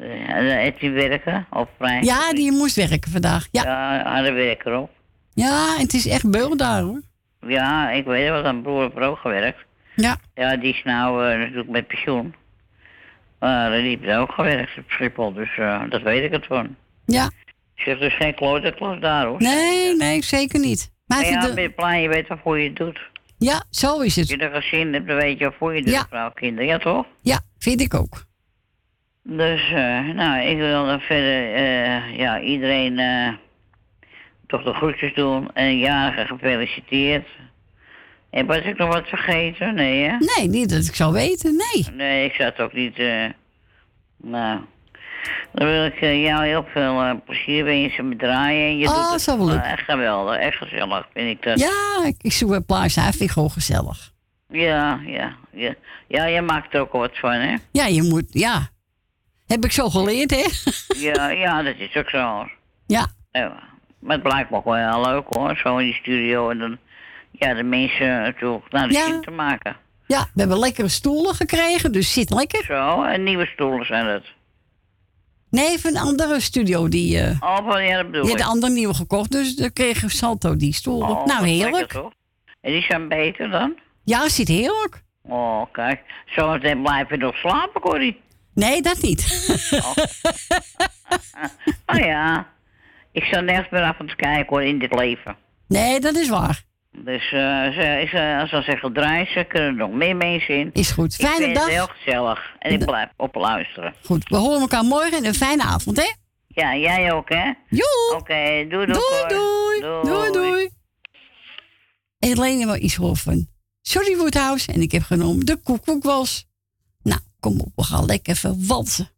Uh, Edwin werken op vrij? Ja, die moest werken vandaag. Ja. Ja, harde werker op. Ja, het is echt beul daar hoor. Ja, ik weet wel, een broer heeft er ook gewerkt. Ja. Ja, die is nou eh, natuurlijk met pensioen. Maar eh, die heeft ook gewerkt op Schiphol, dus eh, dat weet ik het van. Ja. Zeg dus geen klote daar hoor. Nee, nee, zeker niet. Maar Maar het- ja, de- ben je blij, je weet waarvoor je het doet. ja, zo is Als het. je er gezin hebt, dan weet je waarvoor je het Ja. doet, vrouw, kinderen. Ja, toch? Ja, vind ik ook. Dus, eh, nou, ik wil dan verder, eh, ja, iedereen toch de groetjes doen. En jarige gefeliciteerd. En was ik nog wat vergeten? Nee, hè? Nee, niet dat ik zou weten, nee. Nee, ik zat ook niet, eh, nou... Dan wil ik eh, jou heel veel eh, plezier wensen met draaien. En je Oh, doet zo wel leuk. echt geweldig, echt gezellig vind ik dat. Ja, ik, ik zoek een plaats uit, vind ik gewoon gezellig. Ja, ja, ja. Ja, je maakt er ook wat van, hè? Ja, je moet, ja. Heb ik zo geleerd, hè? Ja, ja, dat is ook zo. Ja. Ja, maar het blijkt me ook wel heel leuk hoor, zo in die studio en dan ja, de mensen natuurlijk naar de Ja. zin te maken. Ja, we hebben lekkere stoelen gekregen, dus zit lekker. Zo, en nieuwe stoelen zijn het. Nee, van een andere studio. Die, eh Oh, van ja, dat bedoel die ik. had een andere nieuwe gekocht, dus dan kregen Salto die stoel. Oh, nou, heerlijk. lekker, toch? En die zijn beter dan? Ja, zit heerlijk. Oh, kijk. Zometeen blijf je nog slapen, Corrie. Nee, dat niet. Oh <laughs> ja. Ik sta nergens meer af kijken hoor, in dit leven. nee, dat is waar. Dus eh, ze, ik zou zou zeggen, draai ze, kunnen er nog meer mensen in. Is goed. Ik Fijne vind dag. het heel gezellig. En ik blijf op luisteren. Goed, we horen elkaar morgen en een fijne avond, hè? Ja, jij ook, hè? Joe. Oké, doei doei. Doei, Cor. doei. Doei, doei. En alleen maar iets horen van Sorry Woodhouse en ik heb genomen de koekoekwals. Nou, kom op, we gaan lekker even walsen.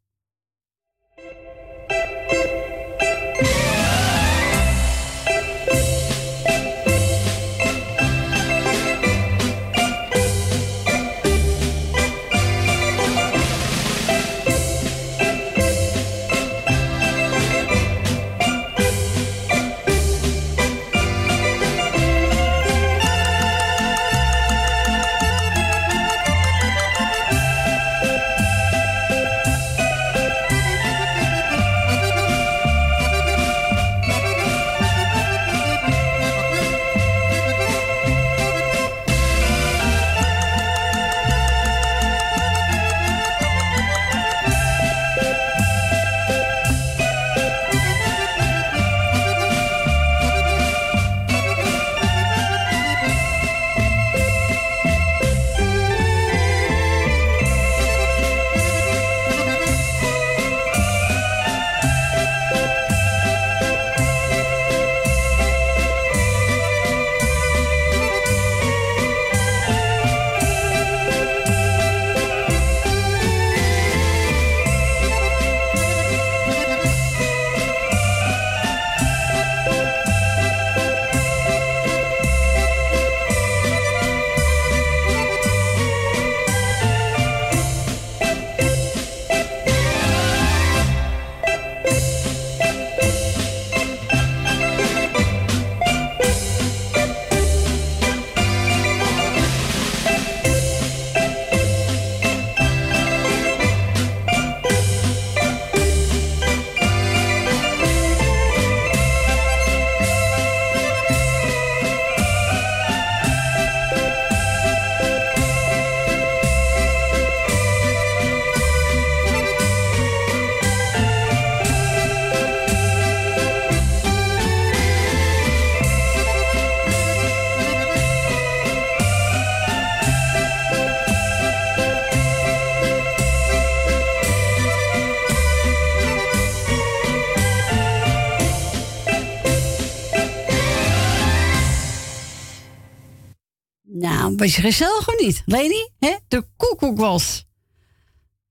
is gezellig of niet? Leni, hè? de koekoek was.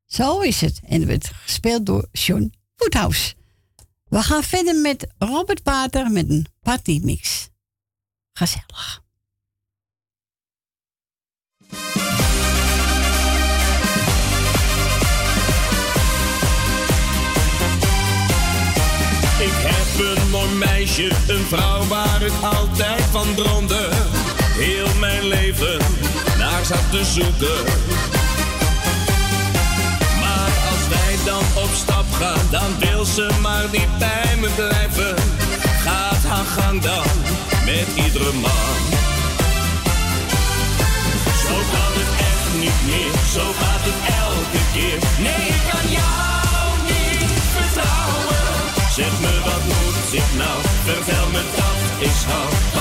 Zo is het. En het werd gespeeld door Sean Woodhouse. We gaan verder met Robert Pater met een partymix. Gezellig. Ik heb een mooi meisje, een vrouw waar ik altijd van droomde heel mijn leven naar zat te zoeken. Maar als wij dan op stap gaan, dan wil ze maar niet bij me blijven. Gaat haar gang dan met iedere man. Zo kan het echt niet meer, zo gaat het elke keer. Nee, ik kan jou niet vertrouwen. Zeg me wat moet ik nou, vertel me dat is hout.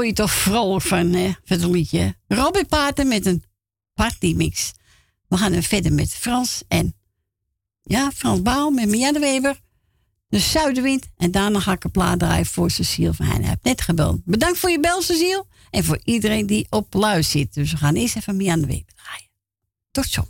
Word je toch vrolijk van, hè? Liedje. Robbie Paten met een partymix. We gaan er verder met Frans en... Ja, Frans Baal met Mia de Weber. De Zuidenwind. En daarna ga ik een plaat draaien voor Cecile van Heijn. Heeft net gebeld. Bedankt voor je bel, Cecile. En voor iedereen die op luis zit. Dus we gaan eerst even Mia de Weber draaien. Tot zo.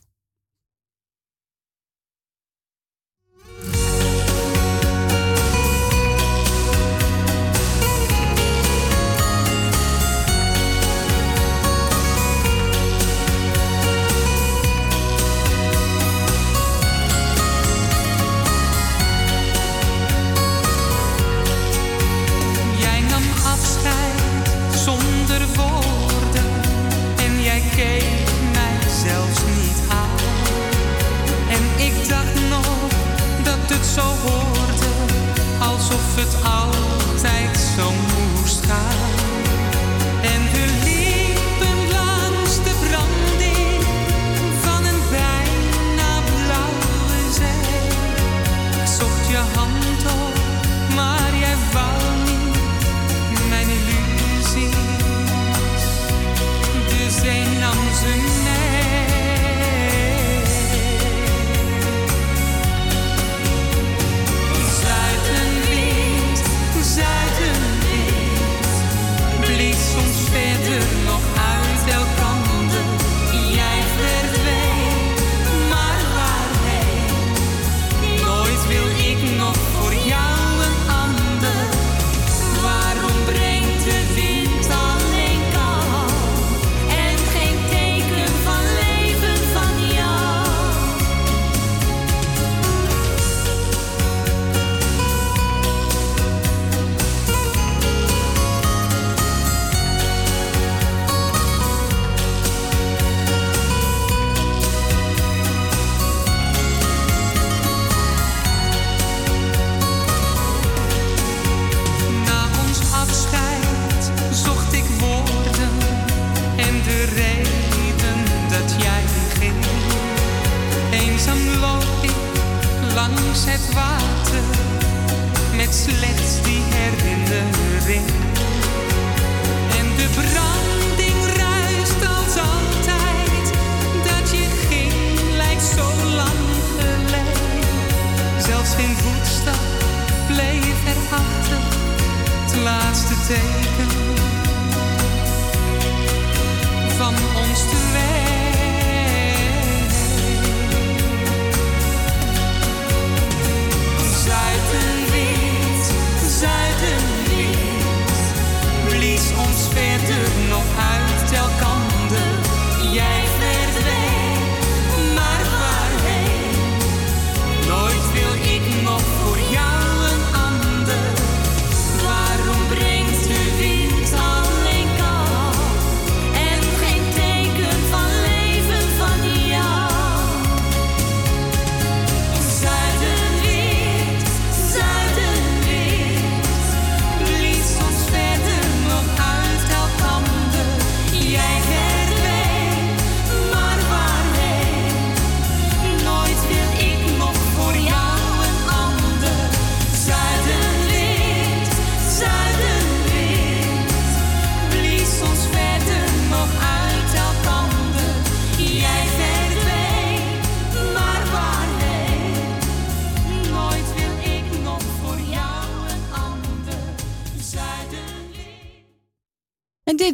Alsof het altijd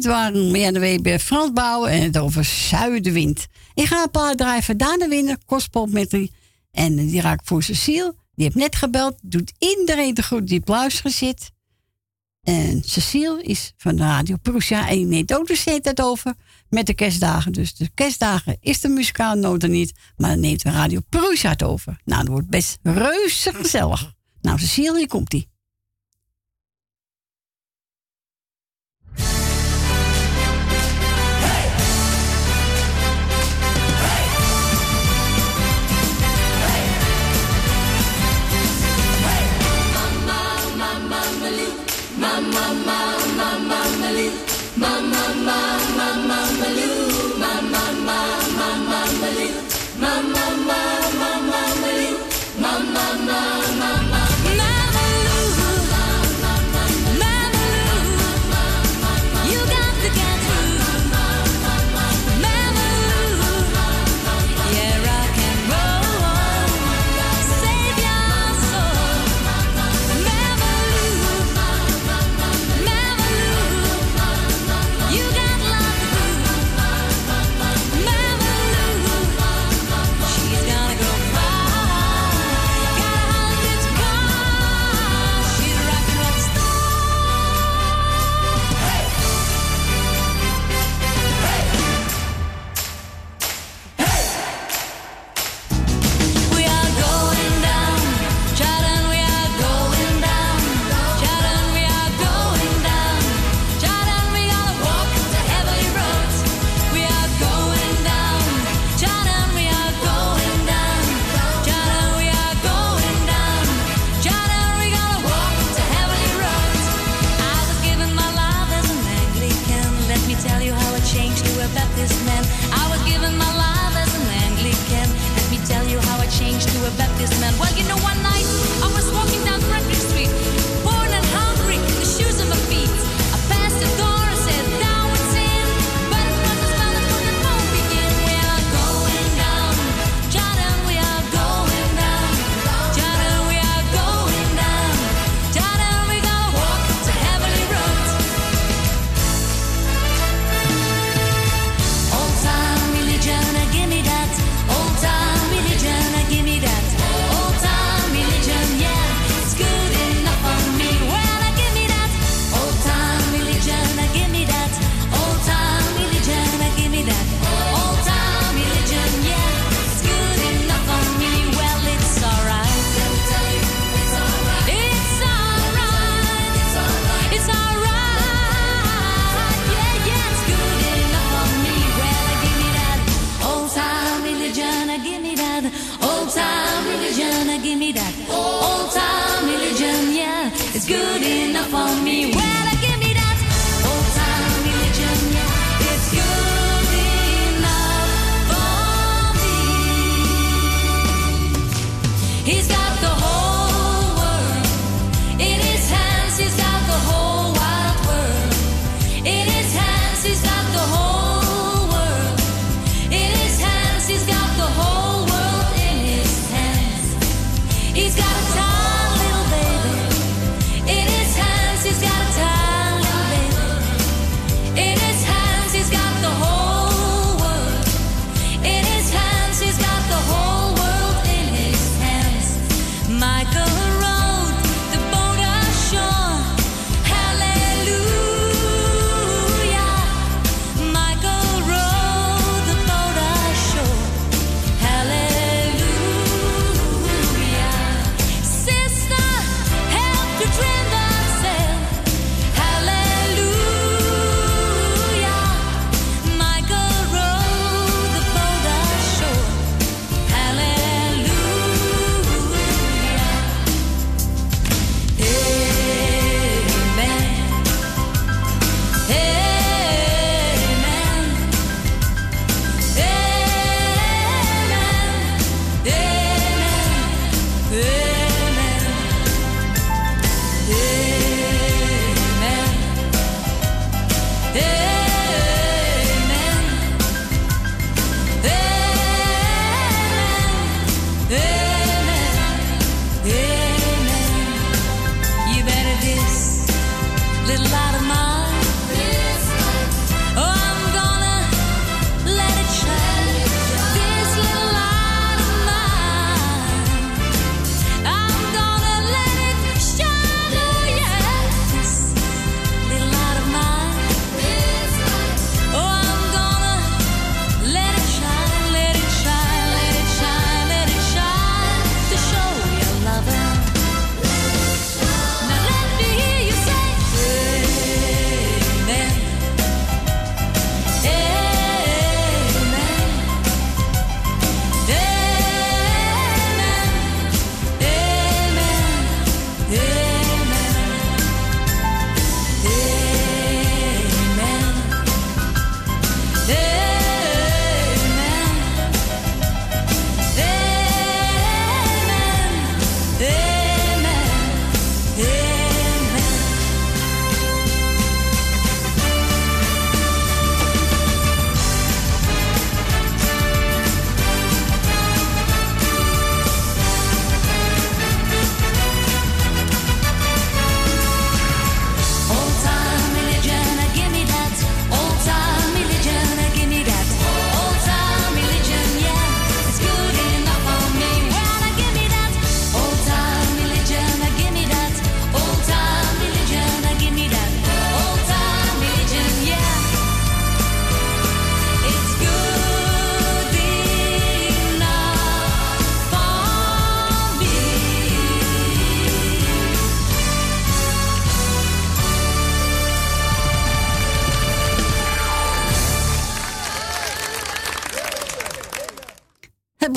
waren Meer de Weber, Frans Bouwen en het over Zuidenwind. Ik ga een paar drijven daarna winnen, Kospop met die. En die raak ik voor Cecile. Die heeft net gebeld. Doet iedereen de goed die op luisteren zit. En Cecile is van de Radio Prussia. En die neemt ook de het over met de kerstdagen. Dus de kerstdagen is de muzikale noten niet. Maar dan neemt de Radio Prussia het over. Nou, dat wordt best reuze gezellig. Nou, Cecile, hier komt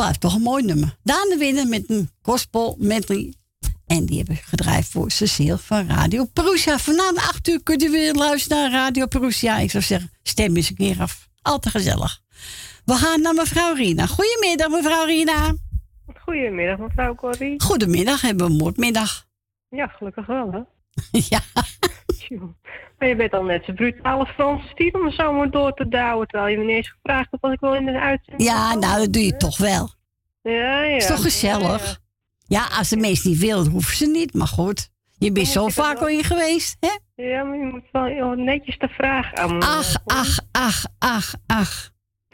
blijft toch een mooi nummer. Daan de Winner met een gospel medley. En die hebben gedraaid voor Cecile van Radio Perusia. Vanavond 8 uur kunt u weer luisteren naar Radio Perusia. Ik zou zeggen, stem eens een keer af. Altijd gezellig. We gaan naar mevrouw Rina. Goedemiddag, mevrouw Rina. Goedemiddag, mevrouw Corrie. Goedemiddag, hebben we een moordmiddag. Ja, gelukkig wel, hè? <laughs> ja. Maar je bent al net zo brutale Franse stiel om me zo maar door te douwen. Terwijl je me niet eens gevraagd hebt wat ik wel in de uitzending Ja, nou, dat doe je toch wel. Ja, ja. Is toch gezellig? Ja, als de mensen niet willen, hoeven ze niet. Maar goed, je bent zo vaak al in geweest, hè? Ja, maar je moet wel netjes de vraag aan Ach, ach, ach, ach, ach.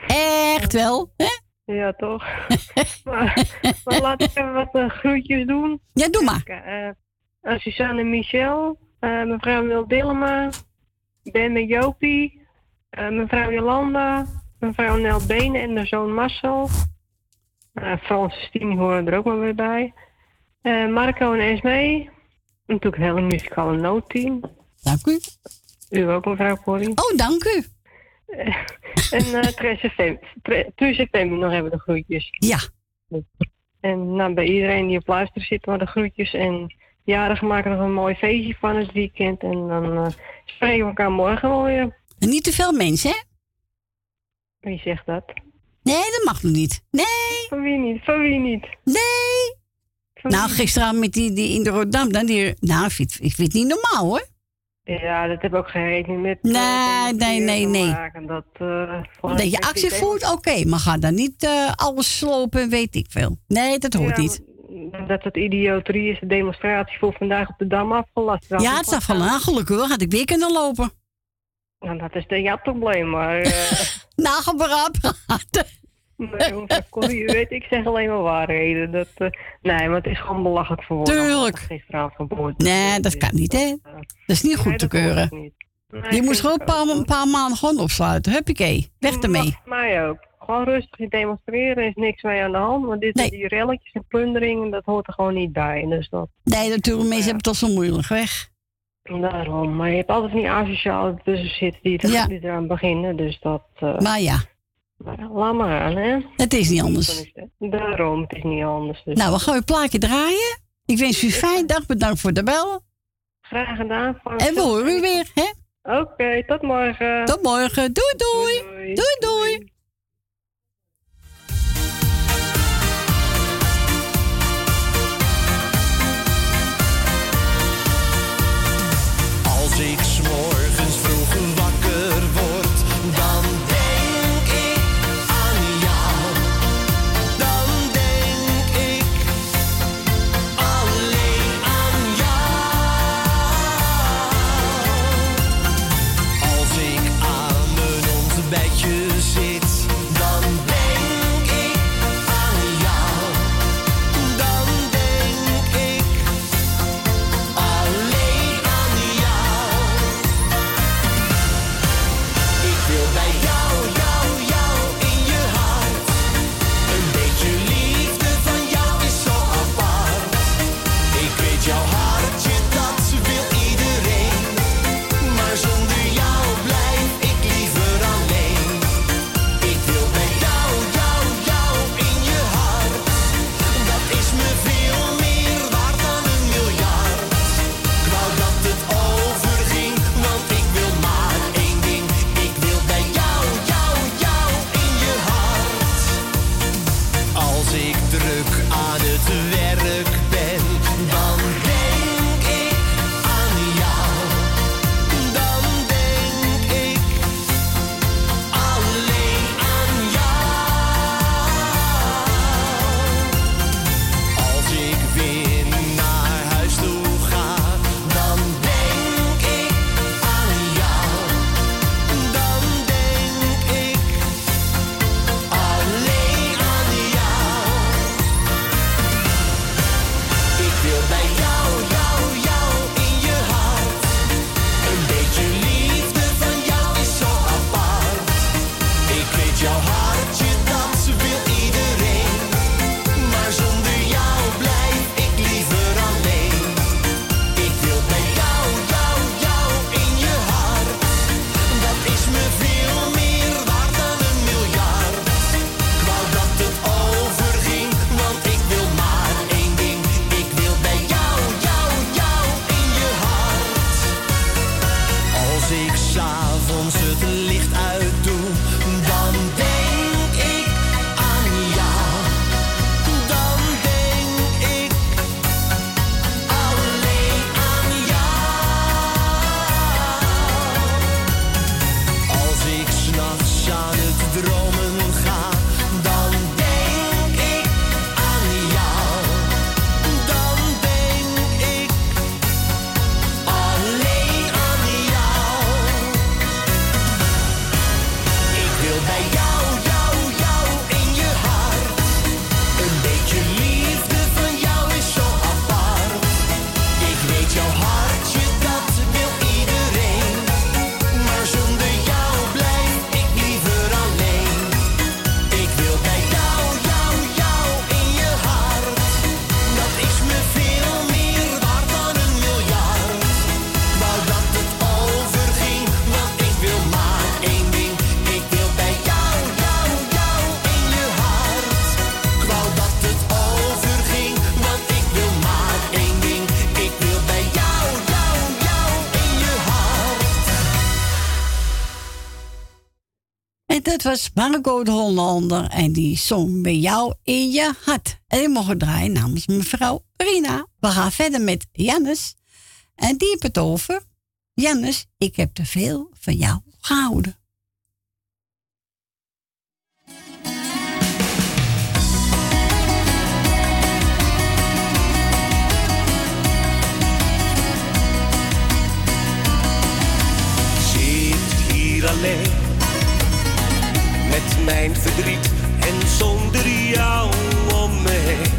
Echt wel, hè? Ja, toch? <laughs> maar, maar laat ik even wat eh, groetjes doen. Ja, doe maar. Eh, Suzanne en Michel, mevrouw Wil Dillema, Ben met Jopie, eh, mevrouw Jolanda, mevrouw Nel Benen en de zoon Marcel. Uh, Frans en Stien horen er ook maar weer bij. Eh, Marco en Esmee. Natuurlijk een hele muzikale noodteam. Dank u. U ook, mevrouw Corrie. Oh, dank u. en uh, 3 september nog even de groetjes. Ja. En nou, bij iedereen die op luisteren zit, maar de groetjes. En jarigen maken nog een mooi feestje van het weekend. En dan eh, spreken we elkaar morgen wel weer. En niet te veel mensen, hè? Wie zegt dat? Nee, dat mag nog niet. Nee. Van wie niet? Van wie niet? Nee. Nou, gisteravond met die, die in de Rotterdam, dan die, nou, ik vind, ik vind het niet normaal, hoor. Ja, dat heb ik ook geen rekening met. Nee, eh, nee, nee, nee. maken. Dat, eh, Dat je actie voert, oké, maar ga dan niet alles slopen en weet ik veel. Nee, dat hoort Ja, niet. Dat het idioterie is, de demonstratie voor vandaag op de Dam afgelast. Ja, het is gelukkig hoor, had ik weer kunnen lopen. Nou, dat is de jouw probleem, maar... eh <laughs> Nagelaten. nee, jongens, Corrie, u weet, ik zeg alleen maar waarheden. Dat, eh, nee, maar het is gewoon belachelijk voor woorden. Tuurlijk. Gisteravond. Nee, dat kan niet, hè? Dat is niet goed te keuren. Nee, Je moest gewoon een paar, een paar maanden gewoon opsluiten. Huppakee, weg ermee. Mij ook. Gewoon rustig demonstreren, er is niks mee aan de hand. Want dit die relletjes en plunderingen, dat hoort er gewoon niet bij. Dus dat, Nee, natuurlijk, mensen hebben het toch zo moeilijk weg. daarom. Maar je hebt altijd niet asociaal tussen zitten die, er, Ja. die eraan beginnen. Dus dat... eh, Maar ja, maar laat maar aan, hè. het is niet anders. Daarom, het is niet anders. Dus. Nou, we gaan een plaatje draaien. Ik wens u een fijne dag, bedankt voor de bel. Graag gedaan. En we horen u weer, hè? Oké, tot morgen. Tot morgen. Doei, doei. Doei, doei. Dat was Marco de Hollander en die zong bij jou in je hart. En die mogen draaien namens mevrouw Rina. We gaan verder met Jannes. En die heeft het over. Jannes, ik heb te veel van jou gehouden. zit hier alleen mijn verdriet en zonder jou om me heen.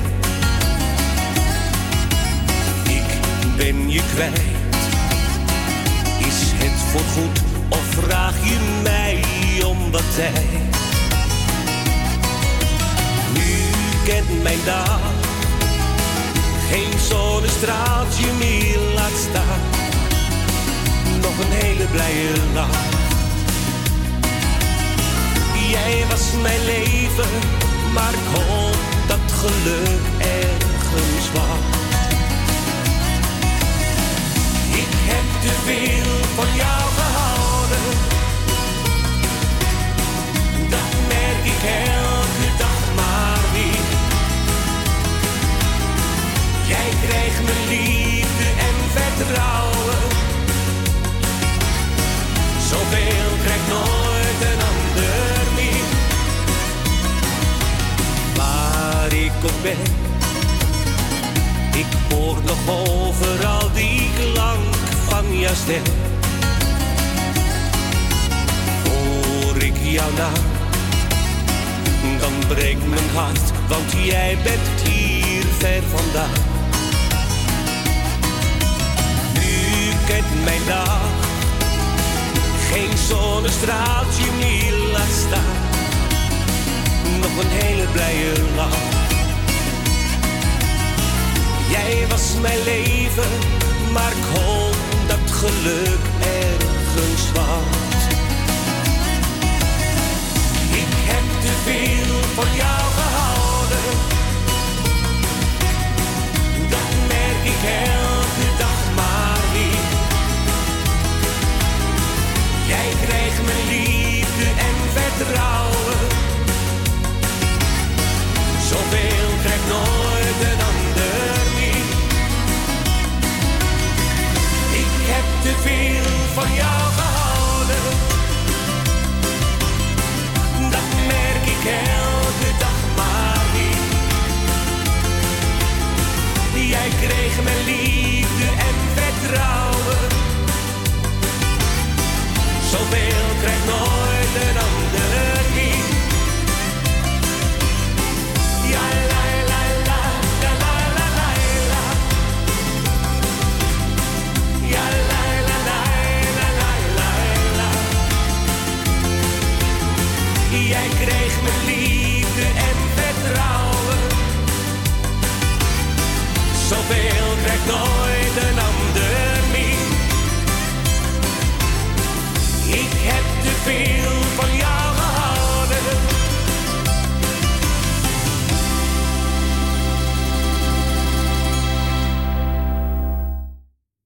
Ik ben je kwijt, is het voorgoed of vraag je mij om wat tijd? Nu kent mijn dag geen zonnestraaltje meer laat staan nog een hele blije lach. Jij was mijn leven, maar ik hoop dat geluk ergens wacht. Ik heb te veel van jou gehouden, dat merk ik elke dag maar weer. Jij krijgt mijn liefde en vertrouwen. Zoveel krijgt nooit Ik hoor nog overal die klank van jouw stem. Hoor ik jouw naam, dan breekt mijn hart, want jij bent hier ver vandaan. Nu kent mijn dag geen zonnestraaltje meer laat staan. Nog een hele blije lach. Jij was mijn leven, maar ik hoop dat geluk ergens wacht. Ik heb te veel van jou gehouden. Dat merk ik elke dag maar weer. Jij krijgt mijn liefde en vertrouwen. Zoveel krijgt nooit een ander te veel van jou gehouden. Dat merk ik elke dag maar weer. Jij kreeg mijn liefde en vertrouwen. Zoveel krijgt nooit een ander Nooit een ander meer. Ik heb te veel van jou gehouden.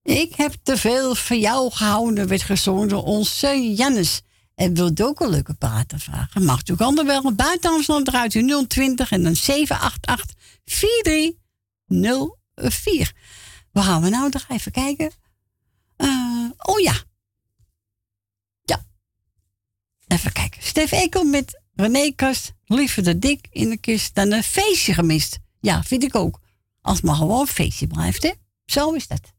Ik heb te veel van jou gehouden, werd gezongen onze Jannes. En wilt ook een leuke praten vragen? Mag u ook ander wel. Buiten Amsterdam eruit u 020 en dan 788 4304. Waar gaan we nou nog even kijken? Eh, oh ja. Ja. Even kijken. Stef Ekel met René Kast. Liever de dik in de kist dan een feestje gemist. Ja, vind ik ook. Als het maar gewoon een feestje blijft, hè? Zo is dat.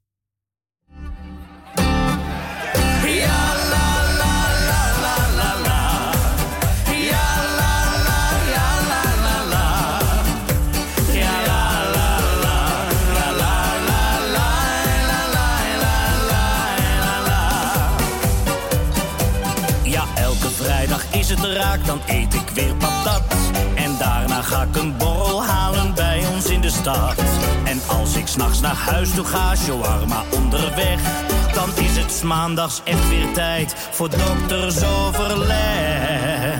Raak, dan eet ik weer patat. En daarna ga ik een borrel halen bij ons in de stad. En als ik s'nachts naar huis toe ga, shawarma onderweg. Dan is het 's maandags echt weer tijd voor doktersoverleg.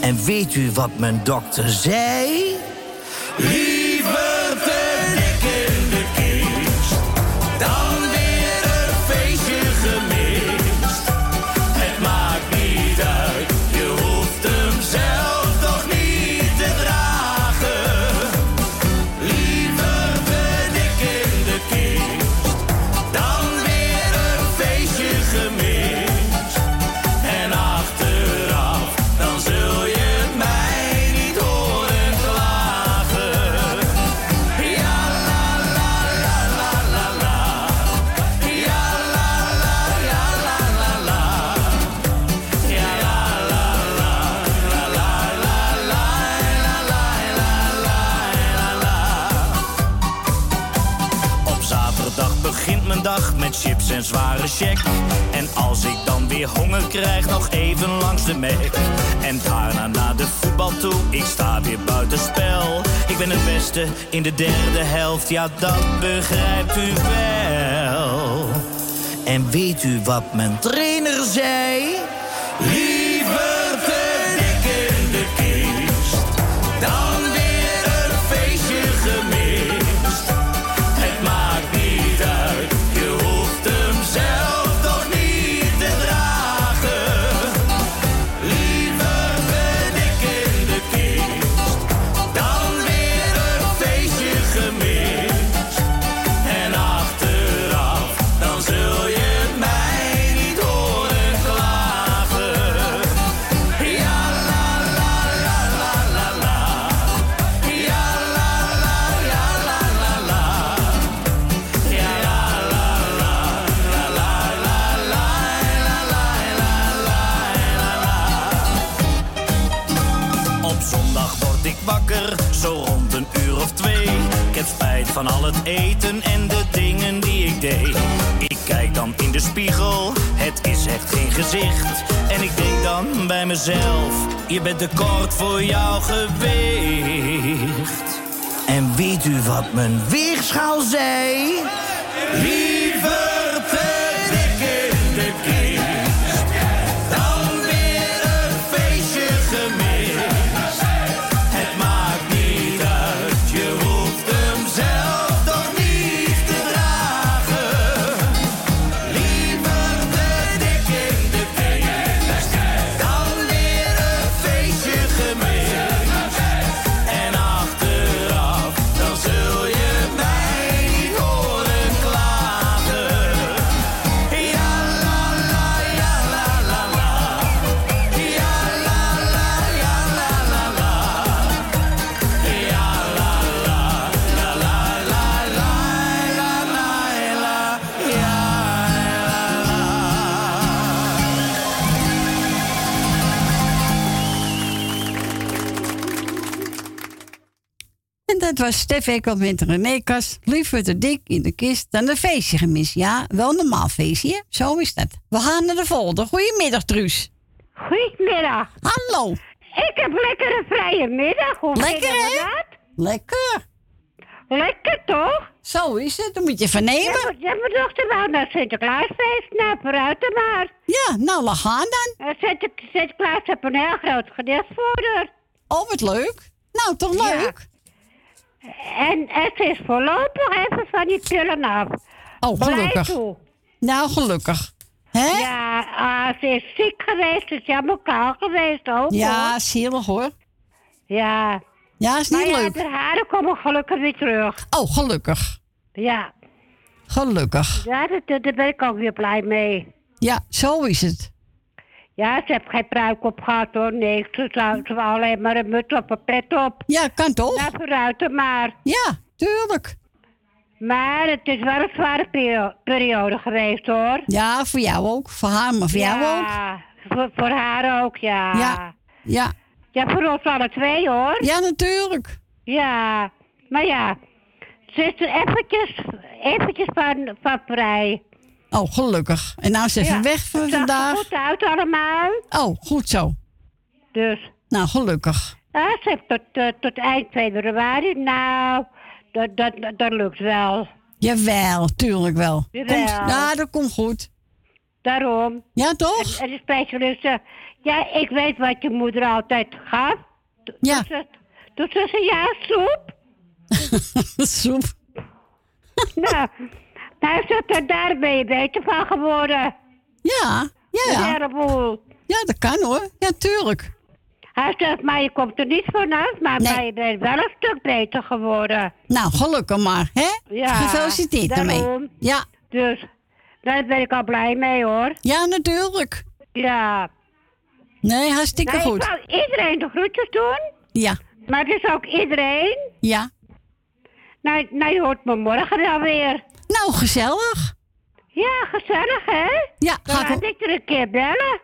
En weet u wat mijn dokter zei? En zware check. En als ik dan weer honger krijg, nog even langs de mek. En daarna naar de voetbal toe, ik sta weer buitenspel. Ik ben het beste in de derde helft, ja dat begrijpt u wel. En weet u wat mijn trainer zei? Van al het eten en de dingen die ik deed. Ik kijk dan in de spiegel, het is echt geen gezicht. En ik denk dan bij mezelf, je bent te kort voor jouw gewicht. En weet u wat mijn weegschaal zei? Liever was Stef met René Kas. Liever te dik in de kist dan een feestje gemist. Ja, wel een normaal feestje. hè? Zo is dat. We gaan naar de volgende. Goedemiddag, Truus. Goedemiddag. Hallo. Ik heb lekker een vrije middag. Hoe Lekker, hè? Lekker. Lekker toch? Zo is het. Dan moet je vernemen. Ja, maar- ja, mijn dochter wou naar Sinterklaasfeest. Nou, vooruit dan maar. Ja, nou, we gaan dan. Sinter Sinterklaas heeft een heel groot gedeelte voor haar. Oh, wat leuk. Nou, toch leuk? En het is voorlopig even van die pillen af. Oh, gelukkig. Nou, gelukkig. Hè? Ja, ah, ze is ziek geweest. Ze is helemaal kaal geweest ook. Ja, hoor. zielig hoor. Ja. Ja, is niet maar leuk. Ja, de haren komen gelukkig weer terug. Oh, gelukkig. Ja. Gelukkig. Ja, daar ben ik ook weer blij mee. Ja, zo is het. Ja, ze heeft geen pruik op gehad hoor. Nee, ze zou alleen maar een muts op een pet op. Ja, kan toch? Ja, vooruit maar. Ja, tuurlijk. Maar het is wel een zware perio- periode geweest hoor. Ja, voor jou ook. Voor haar, maar voor jou ook. Ja, voor, voor haar ook, ja. Ja. Ja. Ja, voor ons alle twee hoor. Ja, natuurlijk. Ja, maar ja. Ze is er eventjes, eventjes van, van vrij. Oh, gelukkig. En nou is even Ja, weg voor het vandaag. goed uit allemaal. Oh, goed zo. Dus. Nou, gelukkig. Ja, ze heeft tot, eh, tot eind februari. Nou, dat, dat, dat, lukt wel. Jawel, tuurlijk wel. Jawel. Komt, ja, dat komt goed. Daarom. Ja, toch? En, en de specialist zegt, ja, ik weet wat je moeder altijd gaf. Ja. Toen ze, toen ze zei, ja, soep. <laughs> Soep. nou, nou is er daar ben je beter van geworden. Ja, ja, ja. Ja, dat kan hoor. Ja, tuurlijk. Hij zegt, maar je komt er niet vanaf, maar, maar je bent wel een stuk beter geworden. Nou, gelukkig maar, hè? Ja, Gefeliciteerd daarmee. Ja. Dus, daar ben ik al blij mee hoor. Ja, natuurlijk. Ja. Nee, hartstikke Nou, goed. Ik wou iedereen de groetjes doen, Ja. maar het is ook iedereen. Ja. Nou, nou je hoort me morgen alweer. Nou, gezellig. Ja, gezellig hè? Ja, Dan ga ik laat ik er een keer bellen.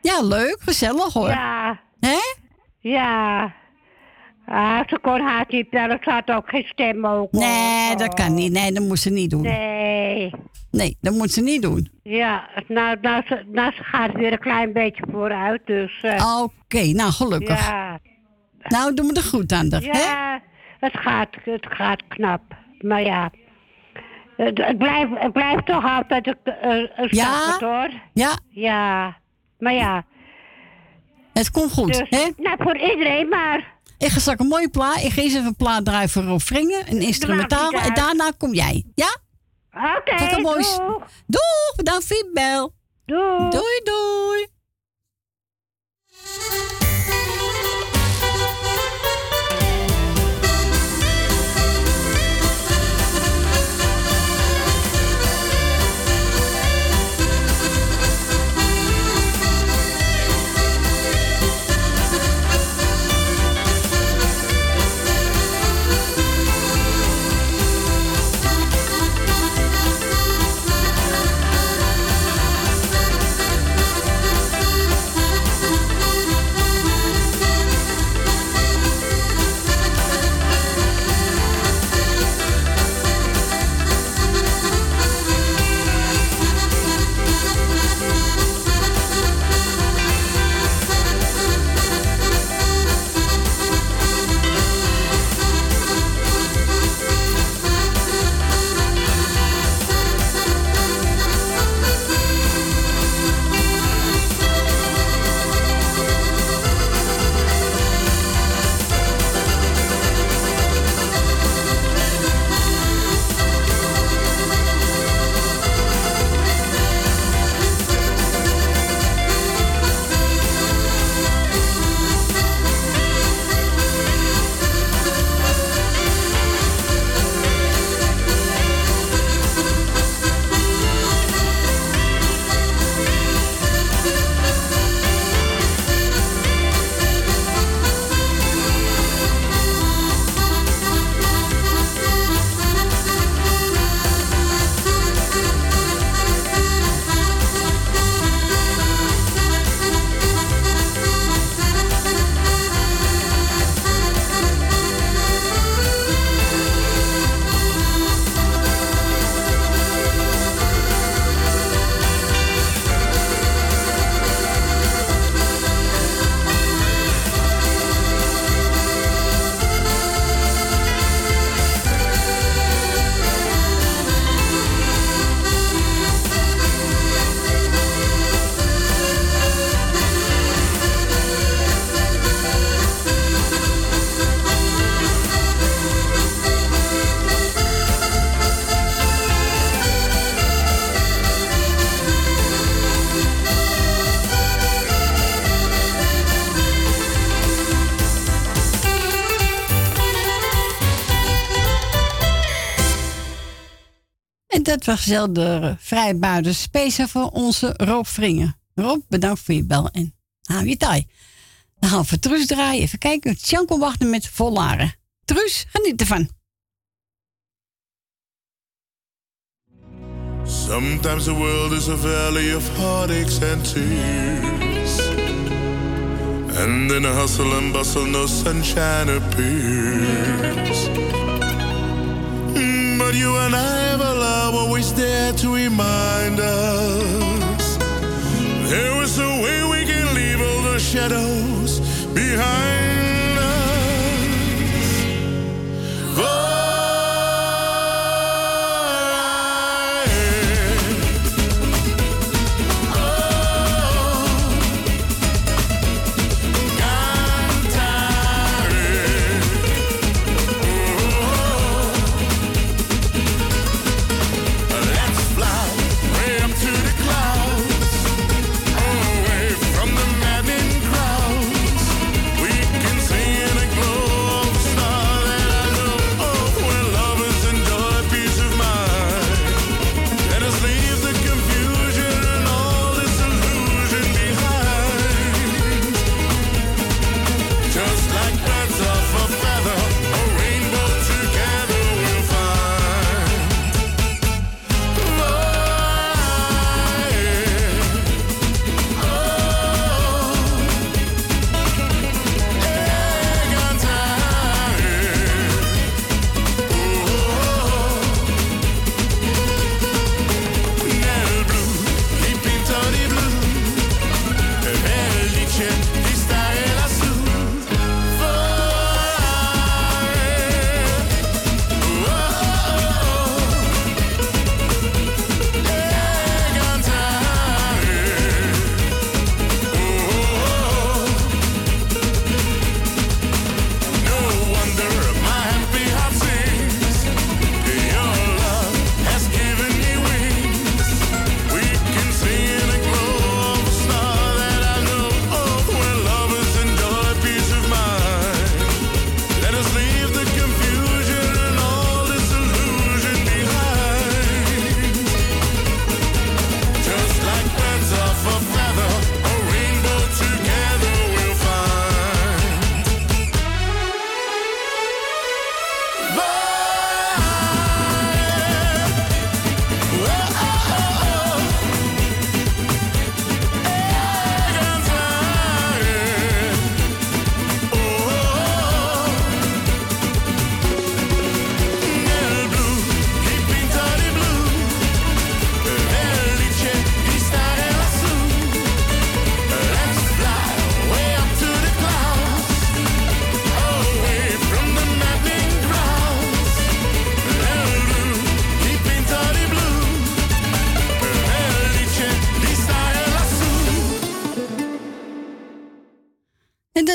Ja, leuk. Gezellig hoor. Ja. Hè? Ja. Ah, ze kon haar niet bellen. Ze had ook geen stem ook. Nee, dat kan niet. Nee, dat moet ze niet doen. Nee. Nee, dat moet ze niet doen. Ja, nou, nou, ze, nou ze gaat weer een klein beetje vooruit, dus... eh, Oké, nou gelukkig. Ja, Nou, doen we er goed aan, de, hè? ja het, gaat, het gaat knap. Maar ja, het, het, blijft, het blijft toch altijd een, een, Ja? hoor. Ja, Ja, maar ja. het komt goed, Dus, hè? nou, voor iedereen maar. Ik ga straks een mooie plaat. Ik ga eens even een plaat draaien voor Rob Vringen, een instrumentaal. En daarna kom jij. Ja? Oké, mooi- doeg. Doeg, bedankt voor je bel. Doei, doei. Wel de vrijbuiter speciaal voor onze Rob Vringen. Rob, bedankt voor je bel en hou je taai. Dan gaan we Truus draaien. Even kijken. Tjanko wachten met Volaren. Truus, geniet ervan. Sometimes the world is a valley of heartaches and tears. And in a hustle and bustle, no sunshine appears. You and I have a love always there to remind us. There is a way we can leave all the shadows behind us. For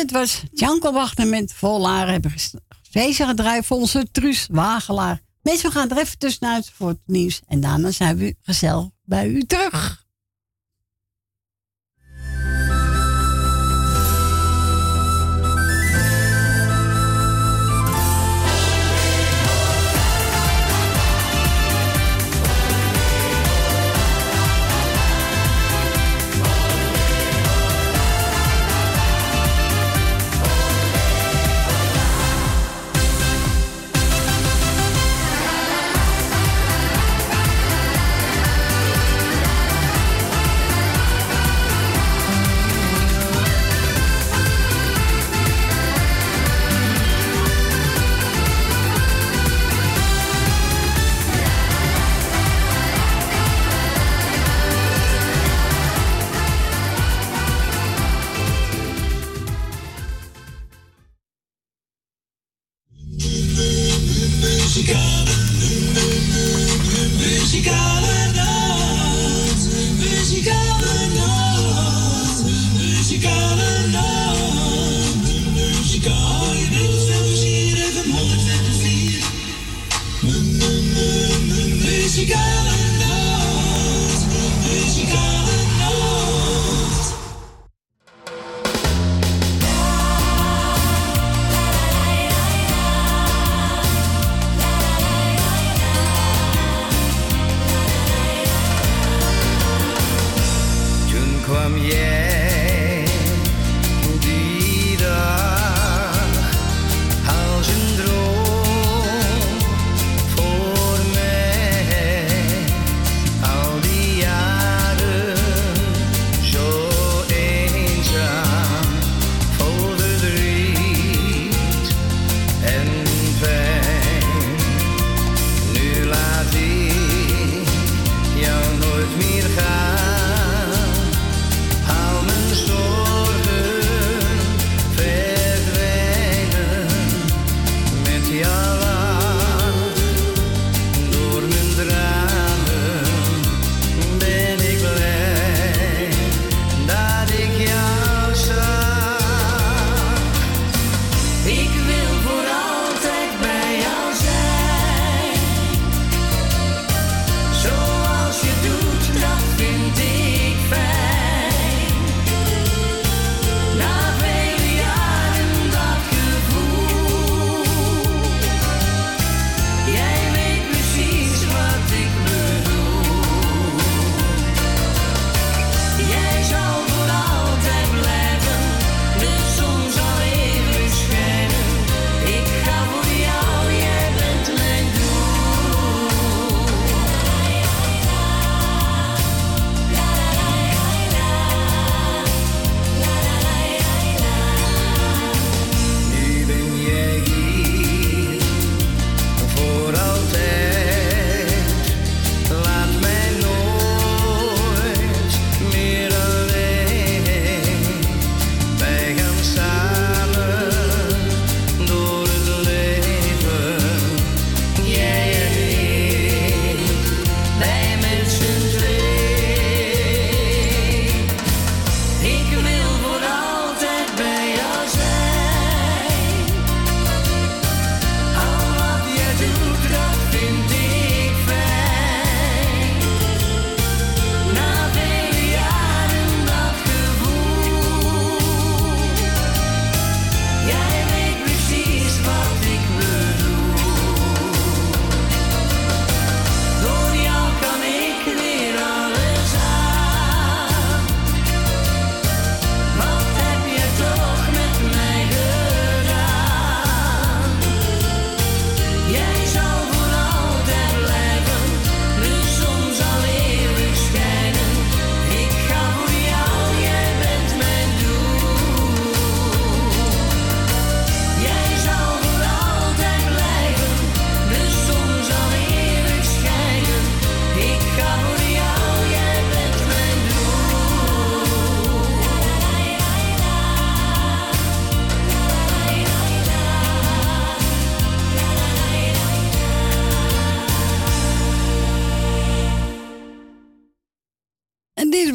het was Janko Wachter met Vollaar. Hebben deze gedraaid voor onze Truus Wagelaar. Mensen, we gaan er even tussenuit voor het nieuws. En daarna zijn we gezellig bij u terug.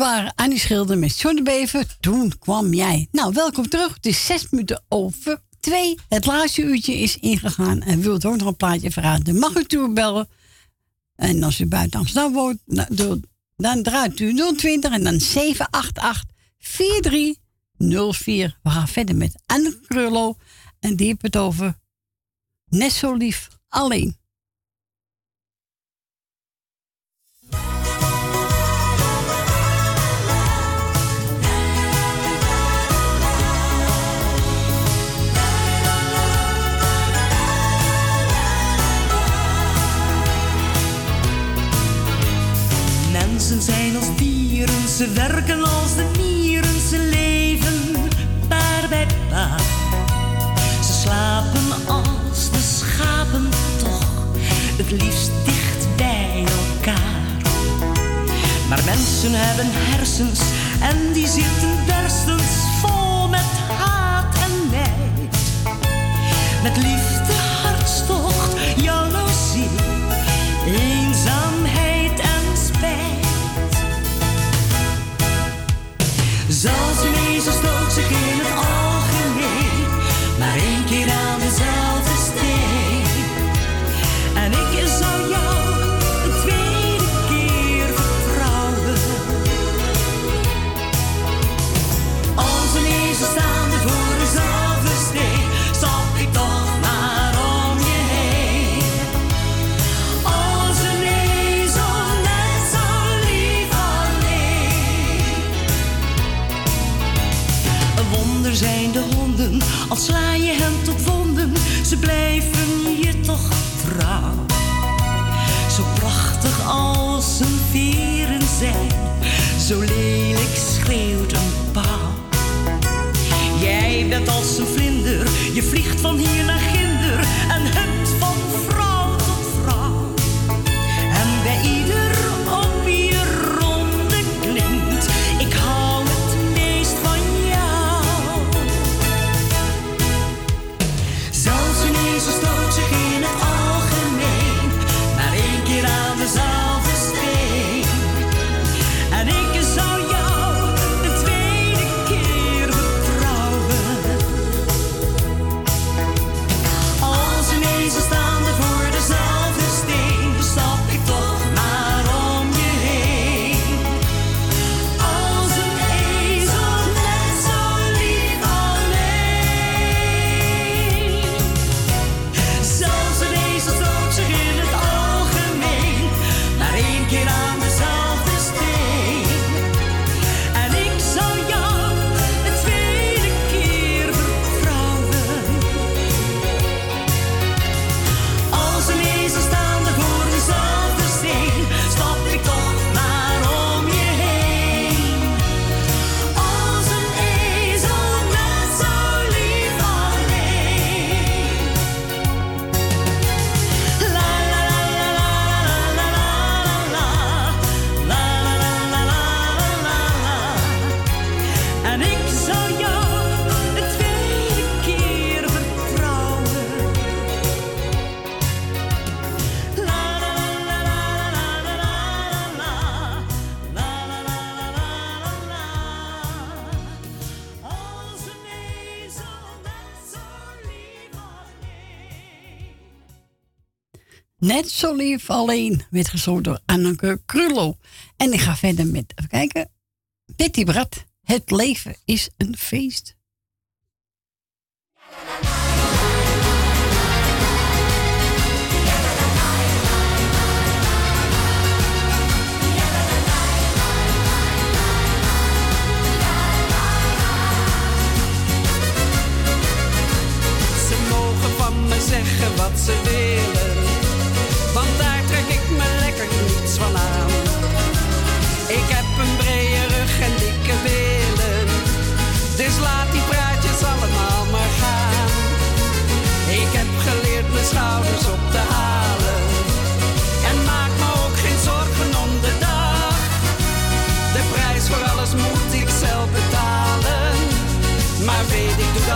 Waren Annie Schilder met Johnny Bever. Toen kwam jij. Nou, welkom terug. Het is zes minuten over twee. Het laatste uurtje is ingegaan. En wilt ook nog een plaatje vragen? Dan mag u toebellen. En als u buiten Amsterdam woont, nou, dan draait u 020 en dan 788 4304. We gaan verder met Anne Krullo. En die heeft het over net zo lief alleen. Ze werken als de mieren, ze leven paar bij paar. Ze slapen als de schapen toch, het liefst dicht bij elkaar. Maar mensen hebben hersens en die zitten berstens vol met haat en nijd. Met liefde, al sla je hen tot wonden, ze blijven je toch trouw. Zo prachtig als een veren zijn, zo lelijk schreeuwt een pauw. Jij bent als een vlinder, je vliegt van hier naar Net zo lief alleen werd gezongen door Anneke Krullo. En ik ga verder met, even kijken, Betty Brad. Het leven is een feest. Ze mogen van me zeggen wat ze willen,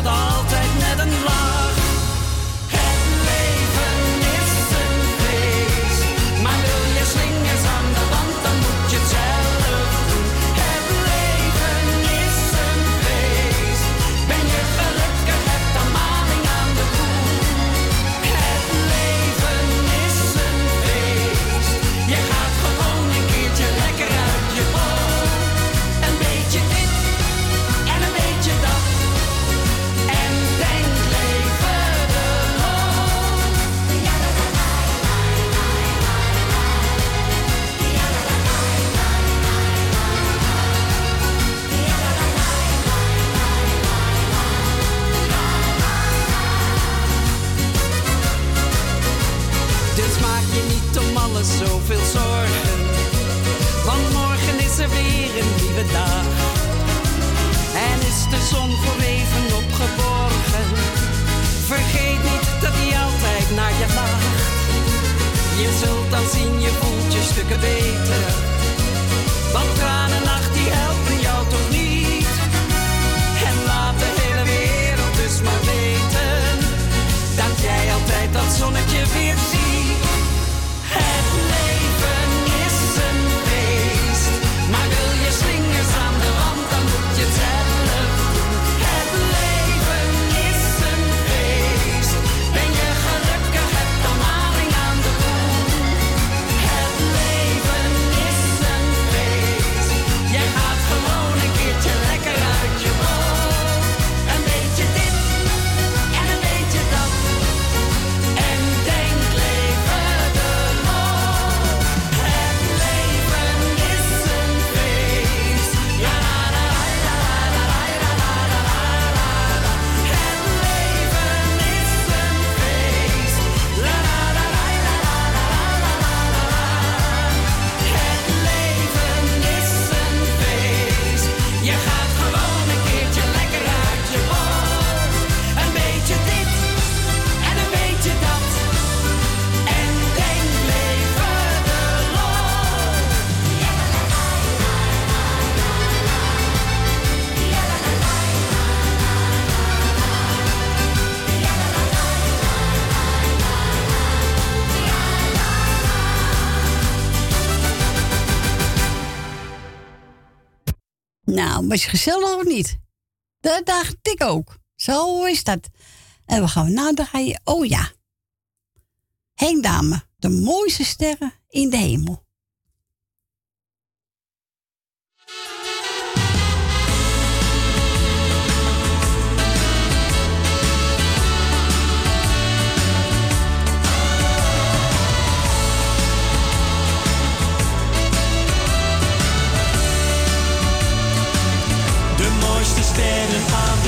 dat. Was je gezellig of niet? Dat dacht ik ook. Zo is dat. En we gaan nadraaien. Oh ja. heen Dame, de mooiste sterren in de hemel. standing on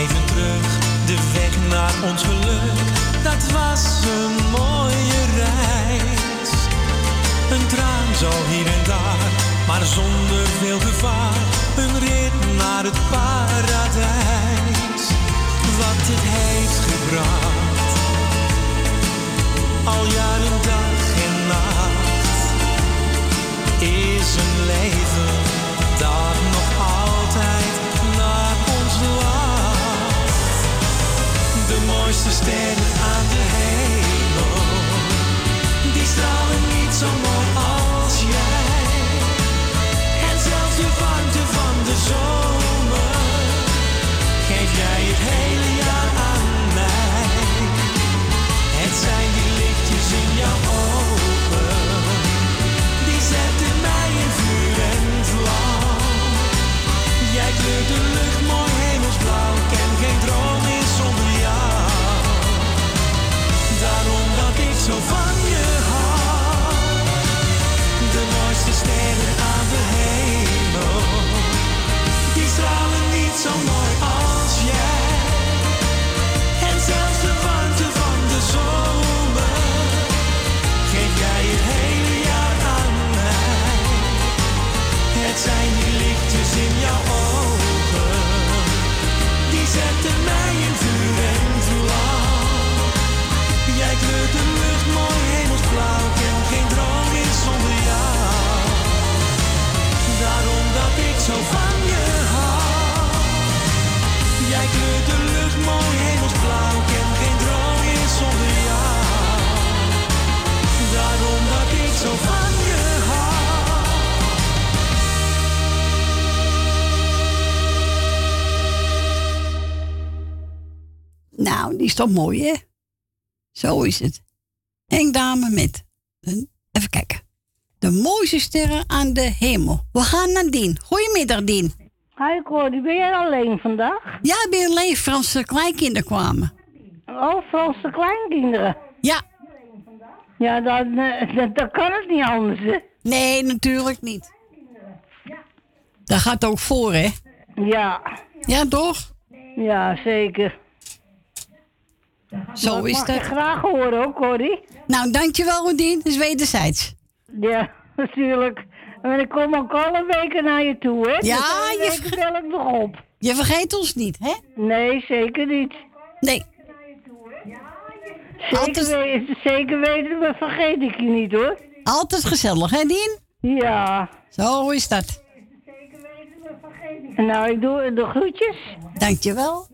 even terug de weg naar ons geluk. Dat was een mooie reis. Een traan zo hier en daar, maar zonder veel gevaar. Een rit naar het paradijs. Wat het heeft gebracht. Al jaren dag en nacht is een leven dat nog altijd De sterren aan de hemel. Die stralen niet zo mooi als jij. En zelfs de warmte van de zomer geef jij het hele jaar aan mij. Het zijn die lichtjes in jouw ogen, die zetten mij in vuur en vlam. Jij kleurt de lucht zo van je hou. De mooiste sterren aan de hemel, die stralen niet zo mooi. Is toch mooi, hè? Zo is het. Henk Dame met, een, even kijken. De mooiste sterren aan de hemel. We gaan naar Dien. Goedemiddag, Dien. Hi Cordy, ben jij alleen vandaag? Ja, ik ben alleen. Franse kleinkinderen kwamen. Oh, Franse kleinkinderen? Ja. Ja, dan, eh, dan kan het niet anders, hè? Nee, natuurlijk niet. Dat gaat ook voor, hè? Ja. Ja, toch? Ja, zeker. Zo Maar is mag dat. je graag horen ook, Cordy. Nou, dankjewel, Rodien. Dat is wederzijds. Ja, <laughs> natuurlijk. En ik kom ook alle weken naar je toe, hè? Ja, Dus alle je weken bel ik nog op. Je vergeet ons niet, hè? Nee, zeker niet. Nee. Zeker, weten, zeker weten, maar vergeet ik je niet, hoor. Altijd gezellig, hè, Dien? Ja. Zo is dat. Nou, ik doe de groetjes. Dankjewel.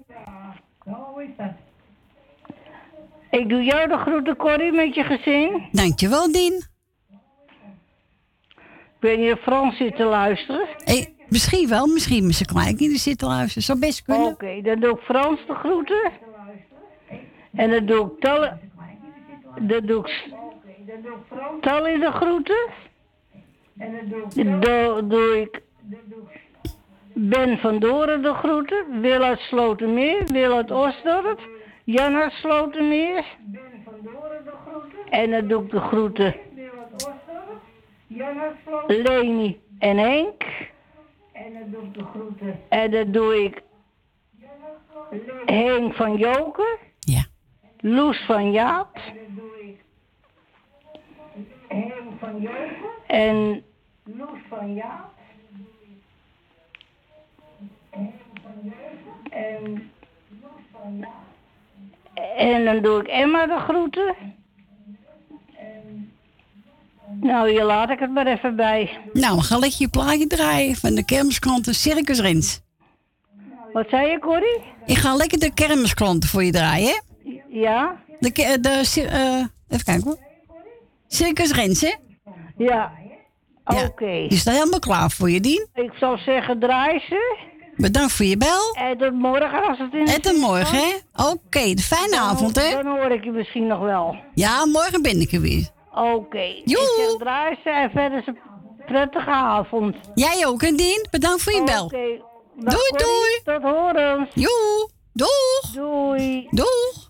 Ik doe jou de groeten, Corrie, met je gezin. Dankjewel, Dien. Ik weet niet of Frans zit te luisteren. Hey, misschien wel, misschien met zijn kleinkinderen zitten luisteren. Zou best kunnen. Oké, dan doe ik Frans de groeten. En dan doe ik Tally, dan doe ik Tally de groeten. Dan doe, doe ik Ben van Doren de groeten. Wil uit Slotermeer, Wil uit Osdorp. Jan uit Slotermeer. En dan doe ik de groeten Leni en Henk. En dan doe ik de groeten. En dan doe ik Henk van Joken. Ja. Loes van Jaap. Henk van Joken. En Loes van Jaap. En en dan doe ik Emma de groeten. Nou, hier laat ik het maar even bij. Nou, gaan lekker je plaatje draaien van de kermisklanten Circus Rins. Wat zei je, Corrie? Ik ga lekker de kermisklanten voor je draaien? Ja? De, ke- de, cir- eh, even kijken hoor. Circus Rins, hè? Ja. Oké. Die staat helemaal klaar voor je, Dien. Ik zou zeggen, draai ze. Bedankt voor je bel. En tot morgen als het in En tot morgen, hè? Oké, de fijne avond, hè? Dan hoor ik je misschien nog wel. Ja, morgen ben ik er weer. Oké. Ik zeg draai ze en verder is een prettige avond. Jij ook, hè, Dien? Bedankt voor je bel. Oké. Doei, doei. Tot horens. Joe. Doeg. Doei. Doeg.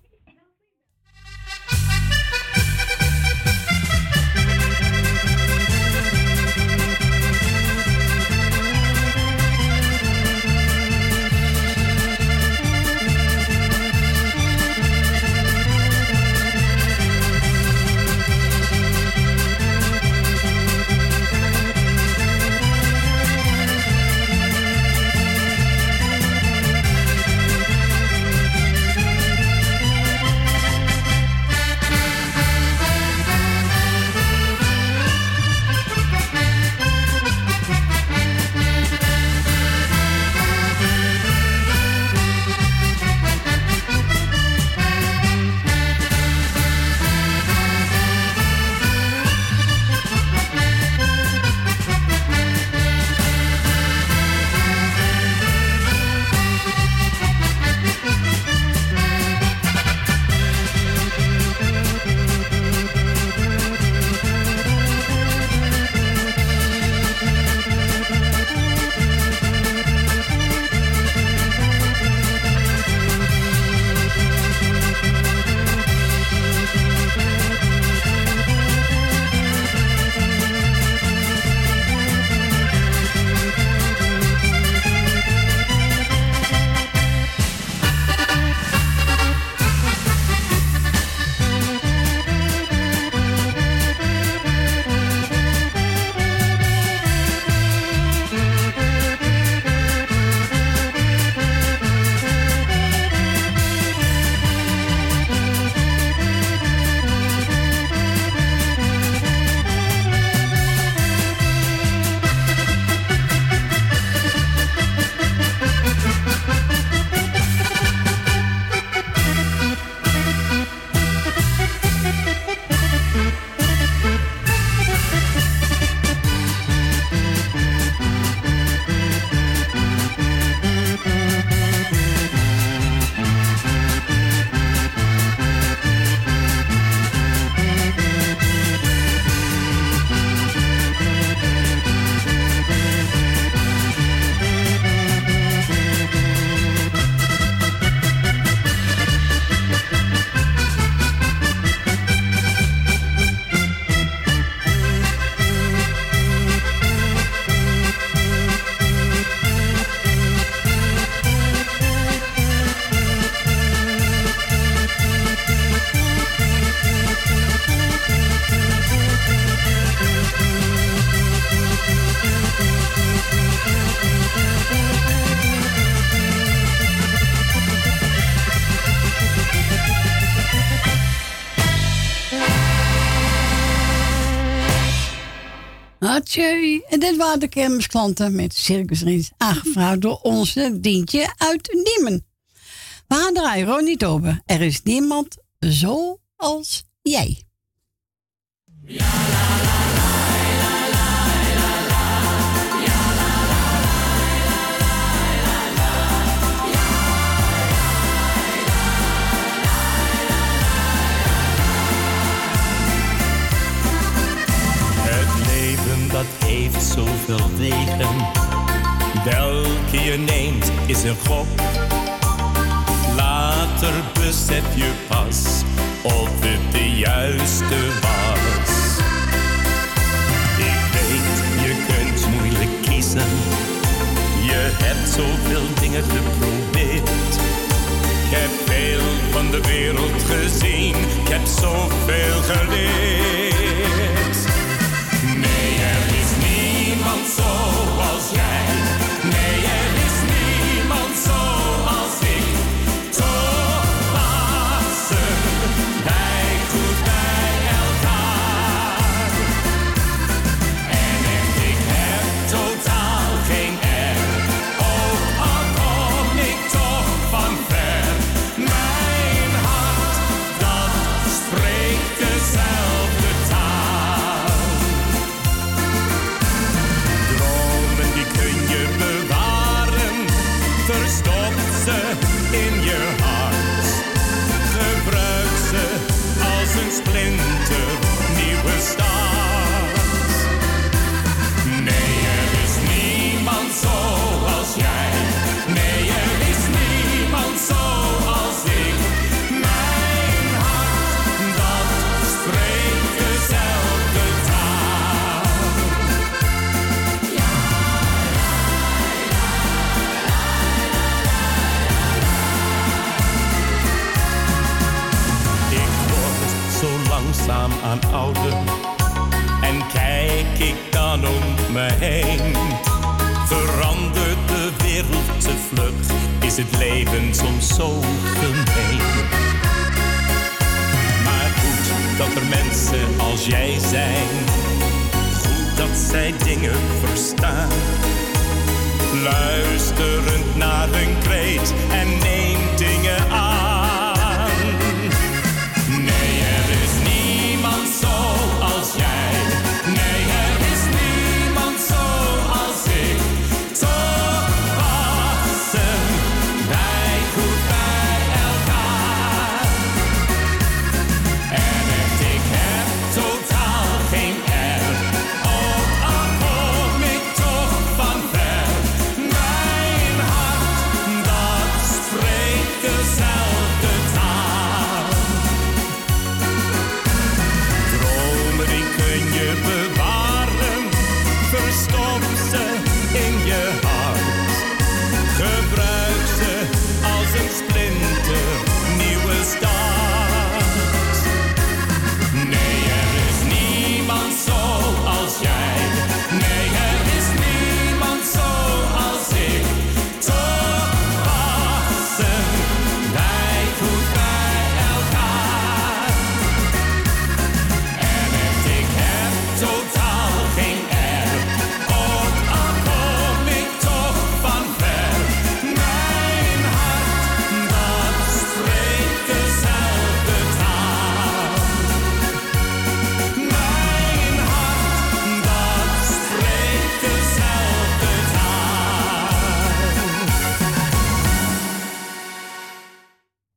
Mathieu. En dit waren de kermisklanten met Circus Rins, aangevraagd door onze Dientje uit Diemen. We gaan draaien, Ronnie Tober. Er is niemand zoals jij. Dat heeft zoveel wegen. Welke je neemt is een gok. Later besef je pas of het de juiste was. Ik weet, je kunt moeilijk kiezen. Je hebt zoveel dingen geprobeerd. Ik heb veel van de wereld gezien. Ik heb zoveel geleerd. Zoals jij. Aan. En kijk ik dan om me heen. Verandert de wereld te vlug, is het leven soms zo gemeen. Maar goed dat er mensen als jij zijn. Goed dat zij dingen verstaan. Luisterend naar hun kreet en neemt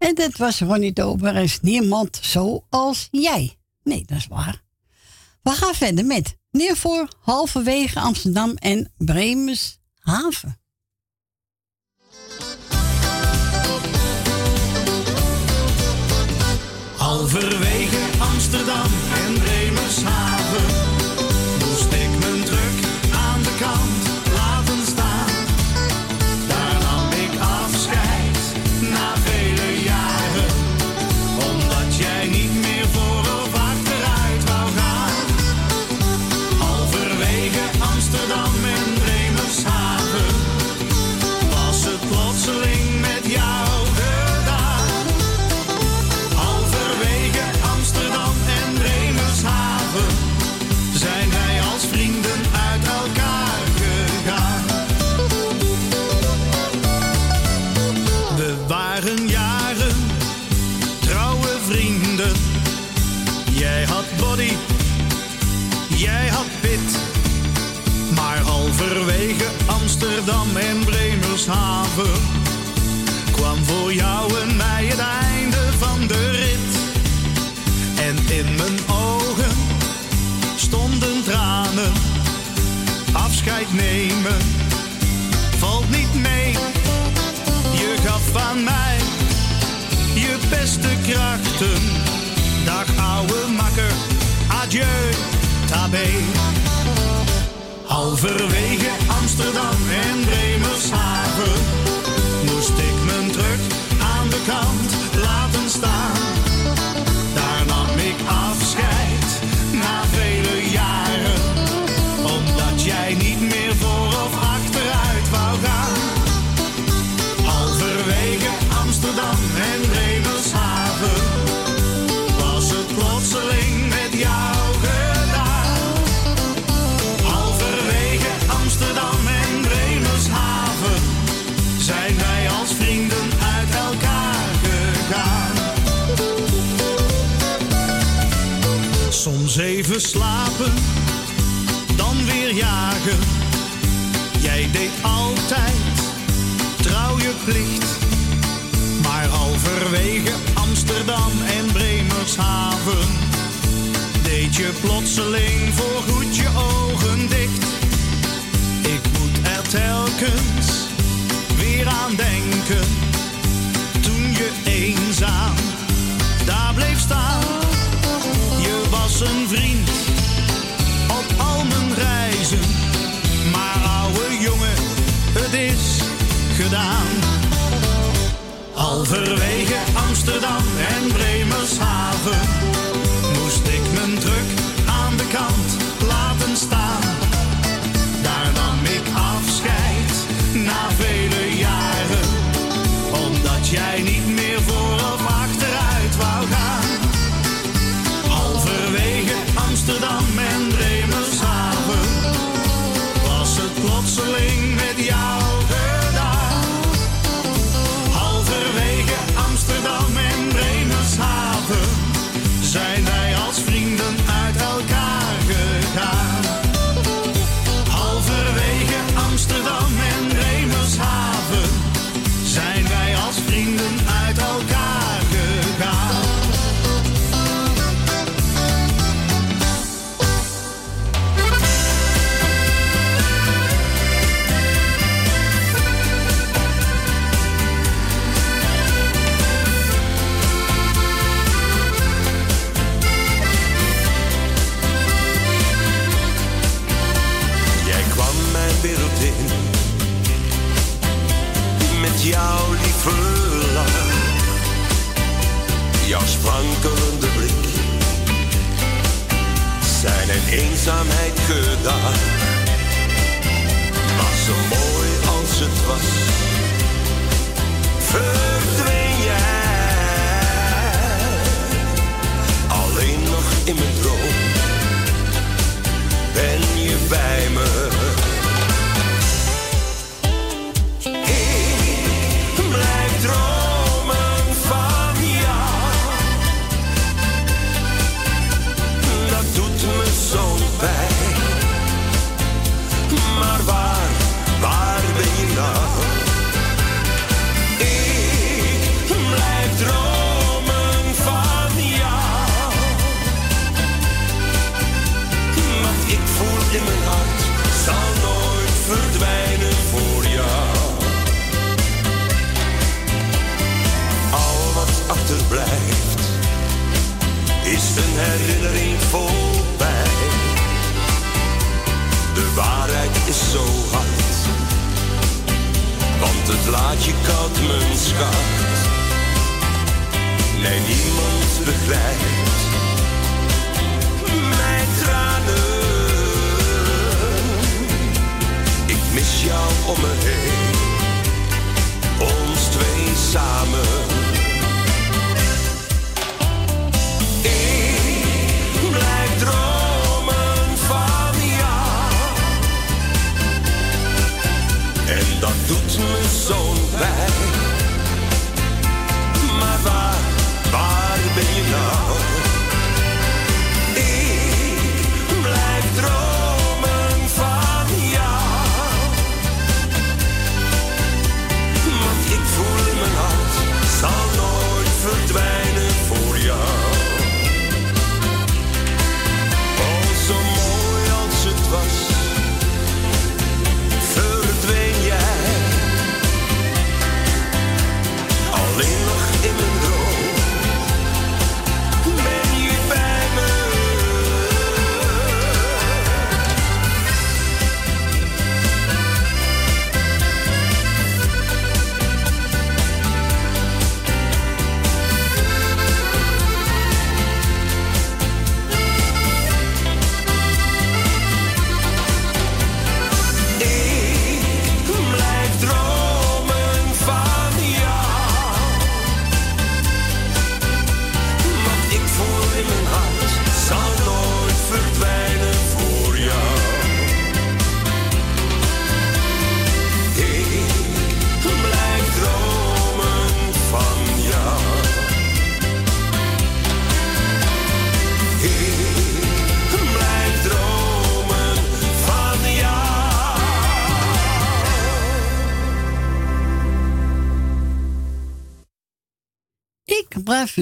En dit was Ronnie Tober. Er is niemand zoals jij. Nee, dat is waar. We gaan verder met Neervoor, halverwege Amsterdam en Bremershaven. Halverwege Amsterdam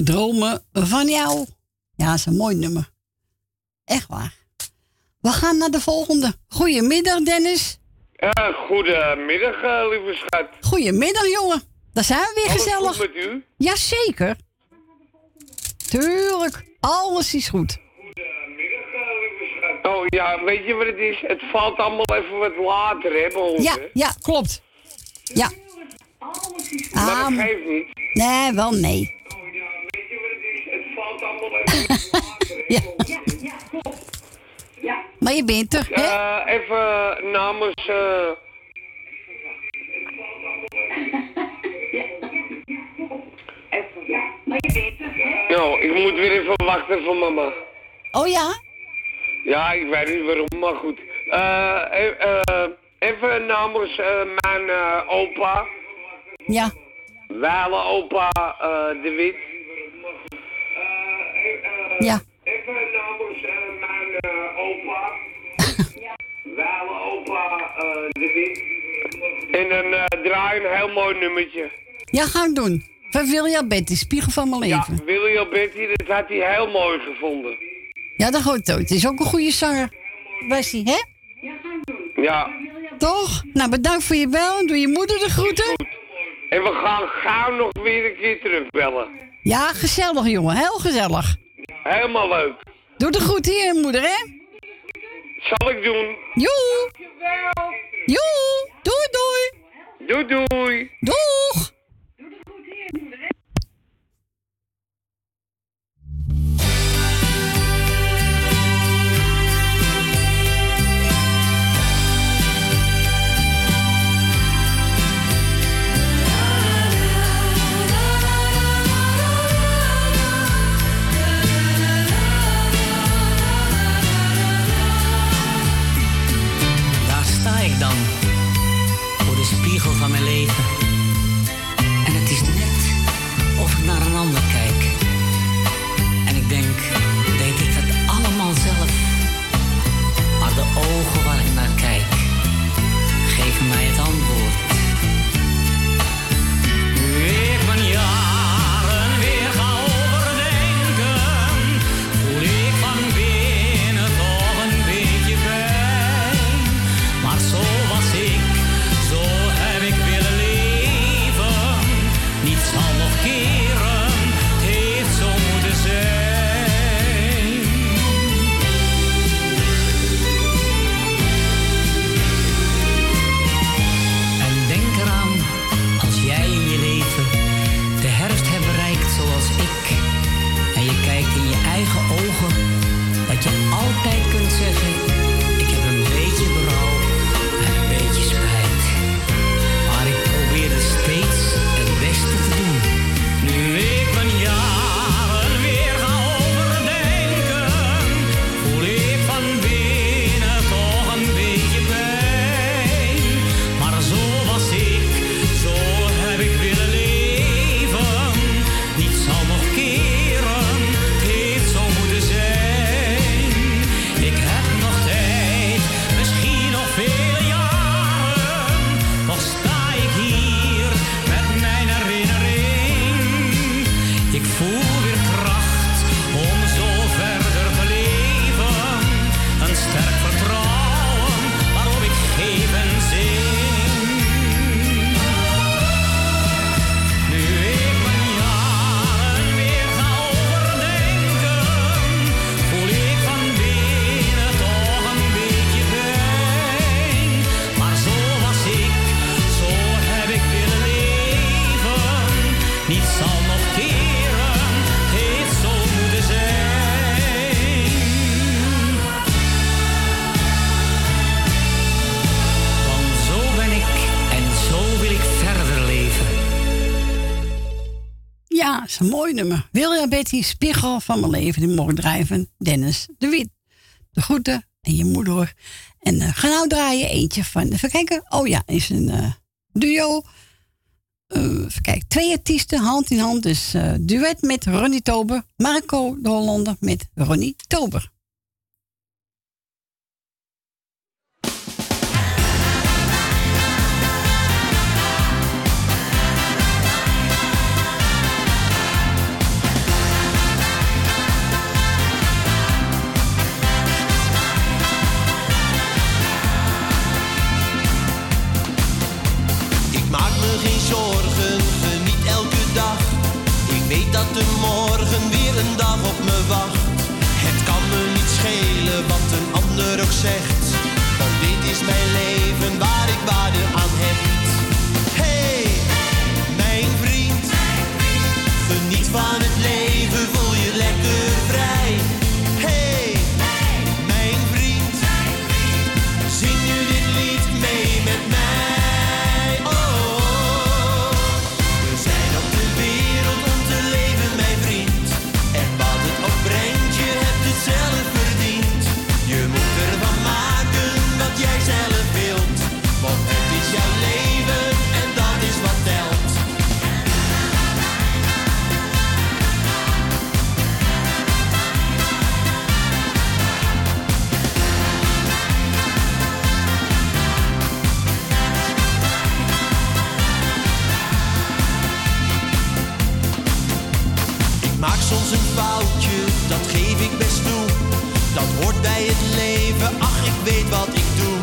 dromen van jou. Ja, dat is een mooi nummer. Echt waar. We gaan naar de volgende. Goedemiddag, Dennis. Ja, goedemiddag, eh, lieve schat. Goedemiddag, jongen. Daar zijn we weer Alles gezellig. goed met u? Jazeker. Tuurlijk. Alles is goed. Oh ja, weet je wat het is? Het valt allemaal even wat later, hè, ons, Ja, ja, klopt. Ja. Maar Ah, dat geeft niet. nee, wel nee. <laughs> ja. Maar je bent er, hè? Eh, even namens... eh, <laughs> Nou, ik moet weer even wachten voor mama. Oh ja? Ja, ik weet niet waarom, maar goed. Eh, e- eh, even namens eh, mijn eh, opa. Ja. Wijle opa eh, De Wit. Ja. Even namens eh, mijn eh, opa. <laughs> Wijle opa eh, De Wit. En dan eh, draai een heel mooi nummertje. Ja, ga ik doen. Van William Betty, spiegel van mijn leven. Ja, William Betty, dat had hij heel mooi gevonden. Ja, dat hoort het. Het is ook een goede zanger. Was hij, hè? Ja. Toch? Nou, bedankt voor je bel. Doe je moeder de groeten. En we gaan gauw nog weer een keer terugbellen. Ja, gezellig, jongen. Heel gezellig. Helemaal leuk. Doe de groeten hier, moeder, hè? Zal ik doen. Joe. Joe. Doei, doei. Doei, doei. Doeg. Betty, spiegel van mijn leven. Die mogen drijven. Dennis de Wit. De groeten en je moeder. En eh, ga nou draaien eentje van. Even kijken. Oh ja, is een eh, duo. Eh, even. Twee artiesten hand in hand. Dus duet met Ronnie Tober. Marco de Hollander met Ronnie Tober. zegt: Want dit is mijn leven waar ik waarde aan. Ons een foutje, dat geef ik best toe. Dat hoort bij het leven, ach ik weet wat ik doe.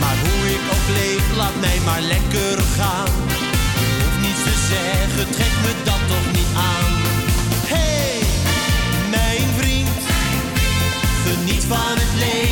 Maar hoe ik ook leef, laat mij maar lekker gaan. Je hoeft niets te zeggen, trek me dat toch niet aan. Hey, mijn vriend, geniet van het leven.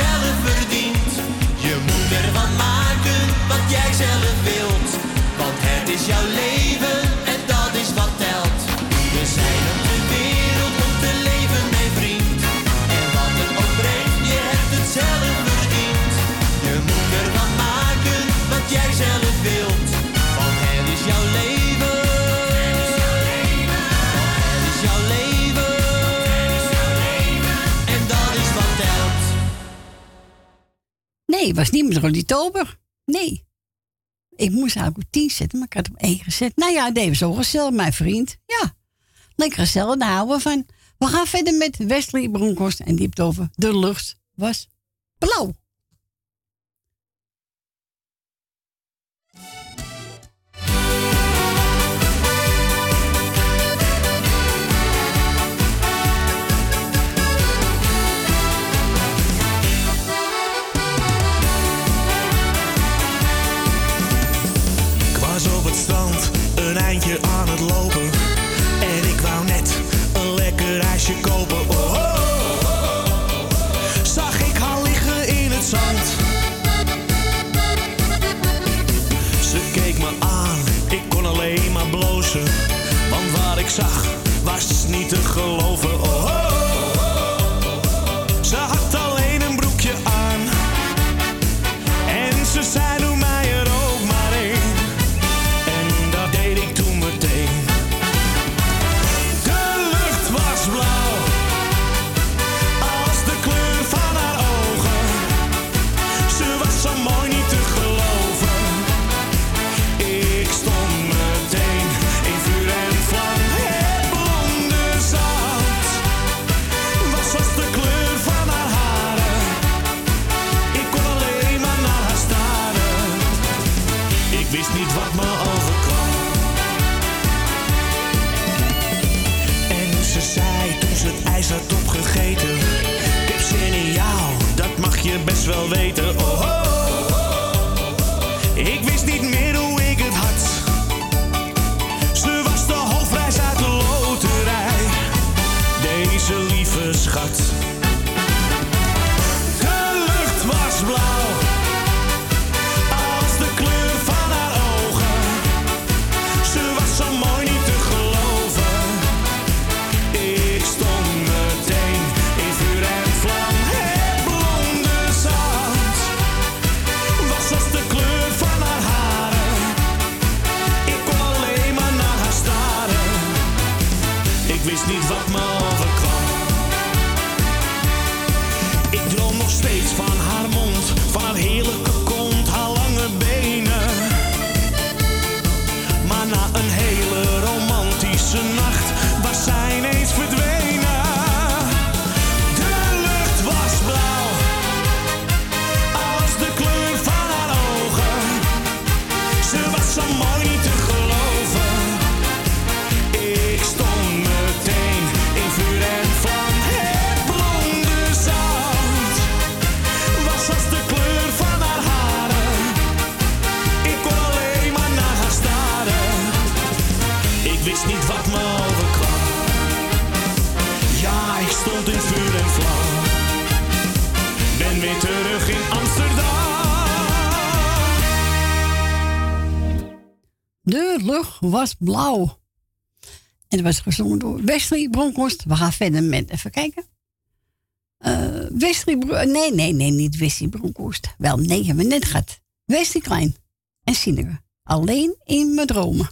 verdient. Je moet ervan maken wat jij zelf wilt, want het is jouw leven. Nee, was niet met die Tober. Nee. Ik moest eigenlijk op 10 zetten, maar ik had op 1 gezet. Nou ja, deed zo gezellig, mijn vriend. Ja, lekker gezellig, daar houden we van. We gaan verder met Wesley Bronkhorst en die over de lucht was blauw. te groot. was blauw. En dat was gezongen door Wesley Bronkhorst. We gaan verder met, even kijken. Uh, Wesley, eh, nee, nee, nee, niet Wesley Bronkhorst. Wel, nee, hebben we net gehad. Wesley Klein en Sinewe. Alleen in mijn dromen.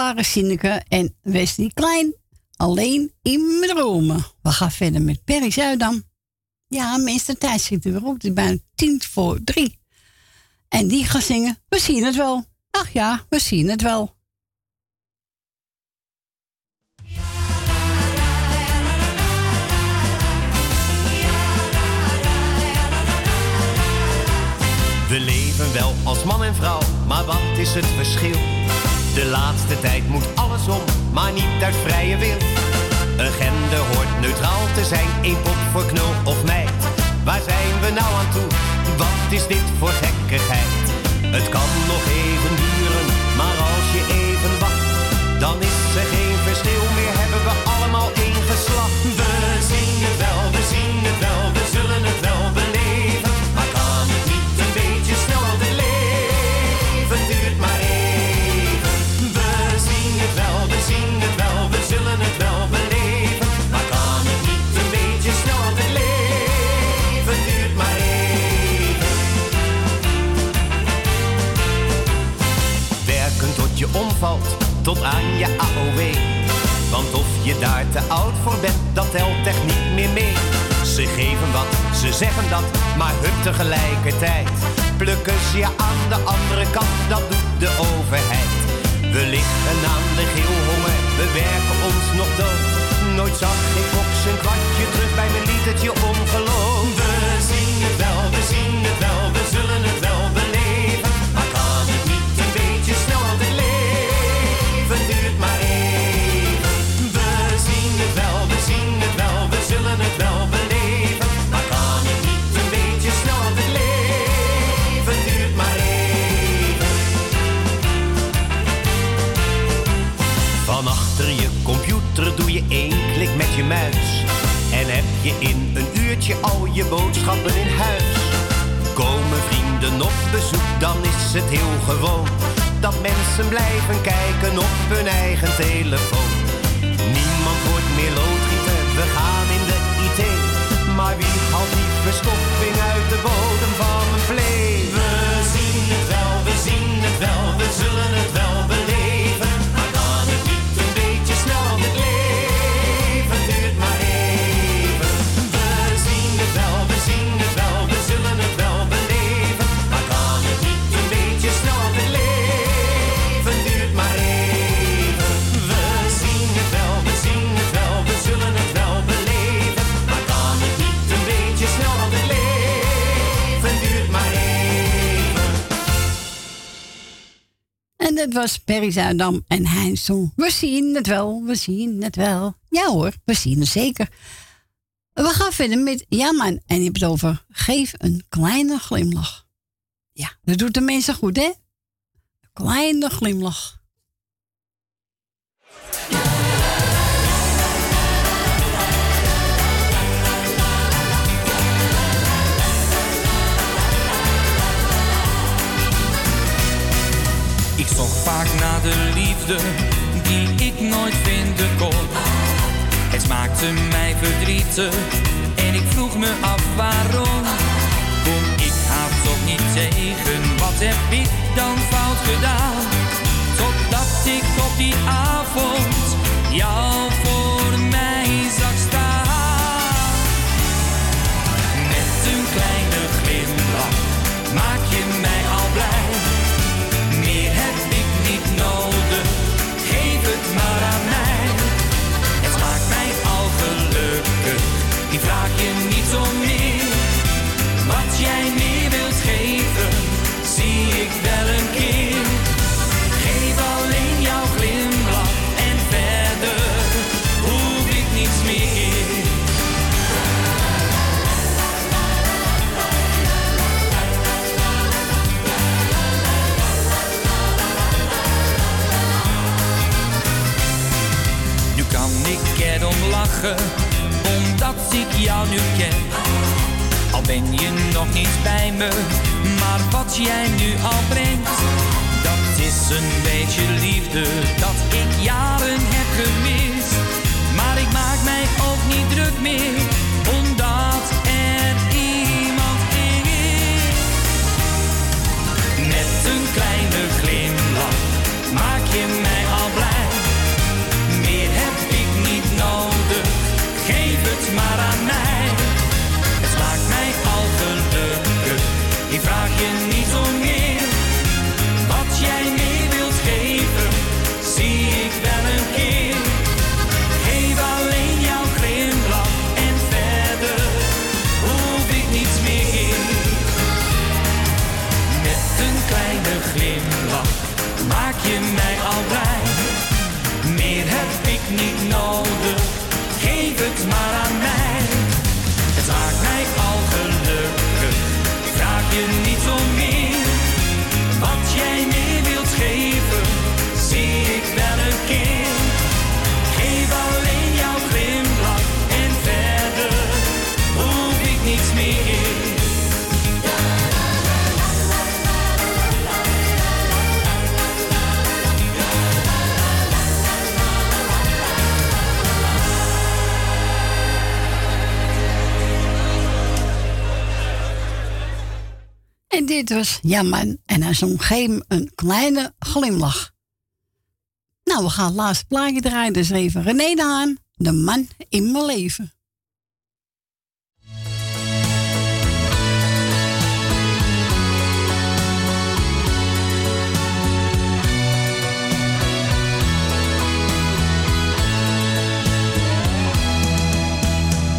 waren Sineke en Wesley Klein. Alleen in mijn dromen. We gaan verder met Perry Zuidam. Ja, meester Thijs zit er op. Het is bijna tien voor drie. En die gaat zingen. We zien het wel. Ach ja, we zien het wel. We leven wel als man en vrouw, maar wat is het verschil? De laatste tijd moet alles om, maar niet uit vrije wil. Een gender hoort neutraal te zijn, één pop voor knul of meid. Waar zijn we nou aan toe? Wat is dit voor gekkigheid? Het kan nog even duren, maar als je even wacht, dan is er geen verschil meer. Hebben we allemaal één geslacht. AOW. Want of je daar te oud voor bent, dat telt echt niet meer mee. Ze geven wat, ze zeggen dat, maar hup tegelijkertijd. Plukken ze je aan de andere kant, dat doet de overheid. We liggen aan de geelhonger, we werken ons nog dood. Nooit zag ik box een kwartje terug bij mijn liedertje ongeloof. In een uurtje al je boodschappen in huis. Komen vrienden op bezoek, dan is het heel gewoon. Dat mensen blijven kijken op hun eigen telefoon. Niemand wordt meer loodgieter, we gaan in de IT. Maar wie haalt die verstopping uit de bodem van een vlees? We zien het wel, we zien het wel, we zullen het wel dat was Perry Zuidam en Heinz Song. We zien het wel, we zien het wel. Ja hoor, we zien het zeker. We gaan verder met Ja man, en je hebt over geef een kleine glimlach. Ja, dat doet de mensen goed hè? Een kleine glimlach. Ik zocht vaak naar de liefde die ik nooit vinden kon. Het maakte mij verdrietig en ik vroeg me af waarom. Kom ik haar toch niet tegen, wat heb ik dan fout gedaan? Totdat ik op die avond jou voor omdat ik jou nu ken. Al ben je nog niet bij me, maar wat jij nu al brengt, dat is een beetje liefde dat ik jaren heb gemist. Maar ik maak mij ook niet druk meer, was Ja man, en hij zong geef hem een kleine glimlach. Nou, we gaan het laatste plaatje draaien. Dus even René de Haan, de man in mijn leven.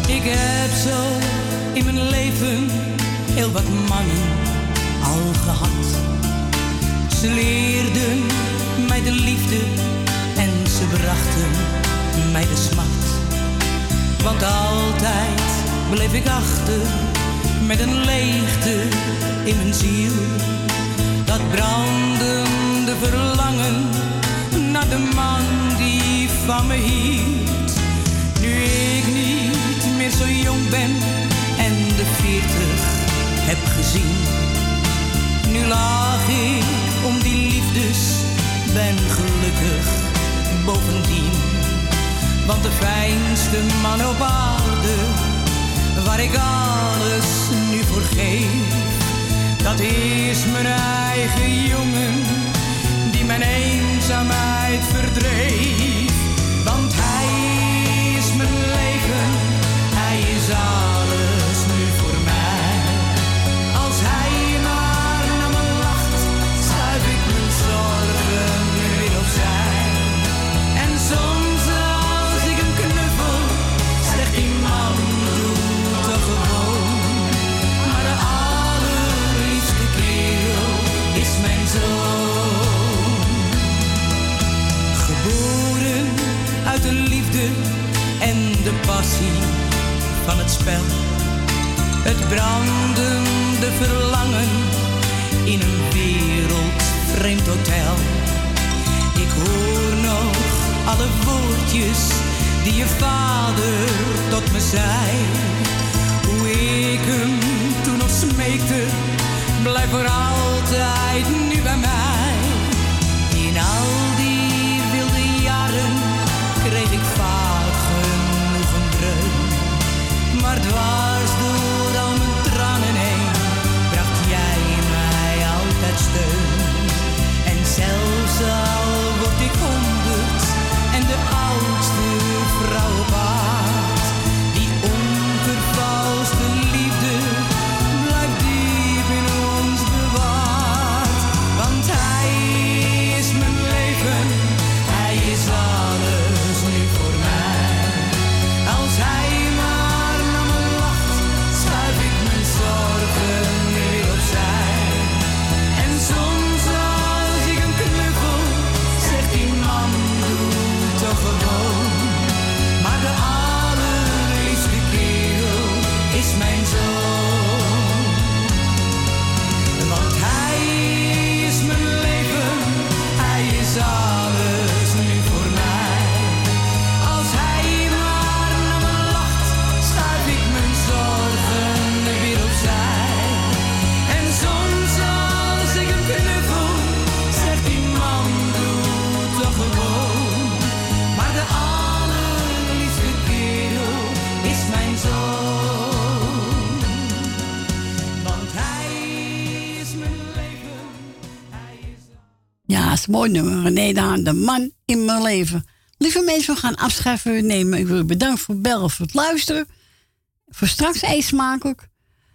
Ik heb zo in mijn leven heel wat mannen Ze leerden mij de liefde en ze brachten mij de smart. Want altijd bleef ik achter met een leegte in mijn ziel. Dat brandende verlangen naar de man die van me hield. Nu ik niet meer zo jong ben en de veertig heb gezien. Nu lag ik om die liefdes, ben gelukkig bovendien. Want de fijnste man op aarde, waar ik alles nu voor geef, dat is mijn eigen jongen, die mijn eenzaamheid verdreef. Want hij is mijn leven, hij is alles passie van het spel. Het brandende verlangen in een wereldvreemd hotel. Ik hoor nog alle woordjes die je vader tot me zei. Hoe ik hem toen nog smeekte, blijf voor altijd nu bij mij. In al die wilde jaren kreeg ik vaak zelfs mooi nummer. René de Haan, de man in mijn leven. Lieve mensen, we gaan u nemen. Ik wil u bedanken voor het bellen, voor het luisteren. Voor straks eet smakelijk.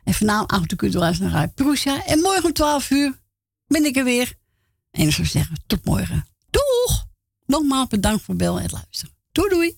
En vanavond acht uur kunt u luisteren naar. En morgen om 12 uur ben ik er weer. En ik zou zeggen, tot morgen. Doeg! Nogmaals bedankt voor het bellen en het luisteren. Doei doei!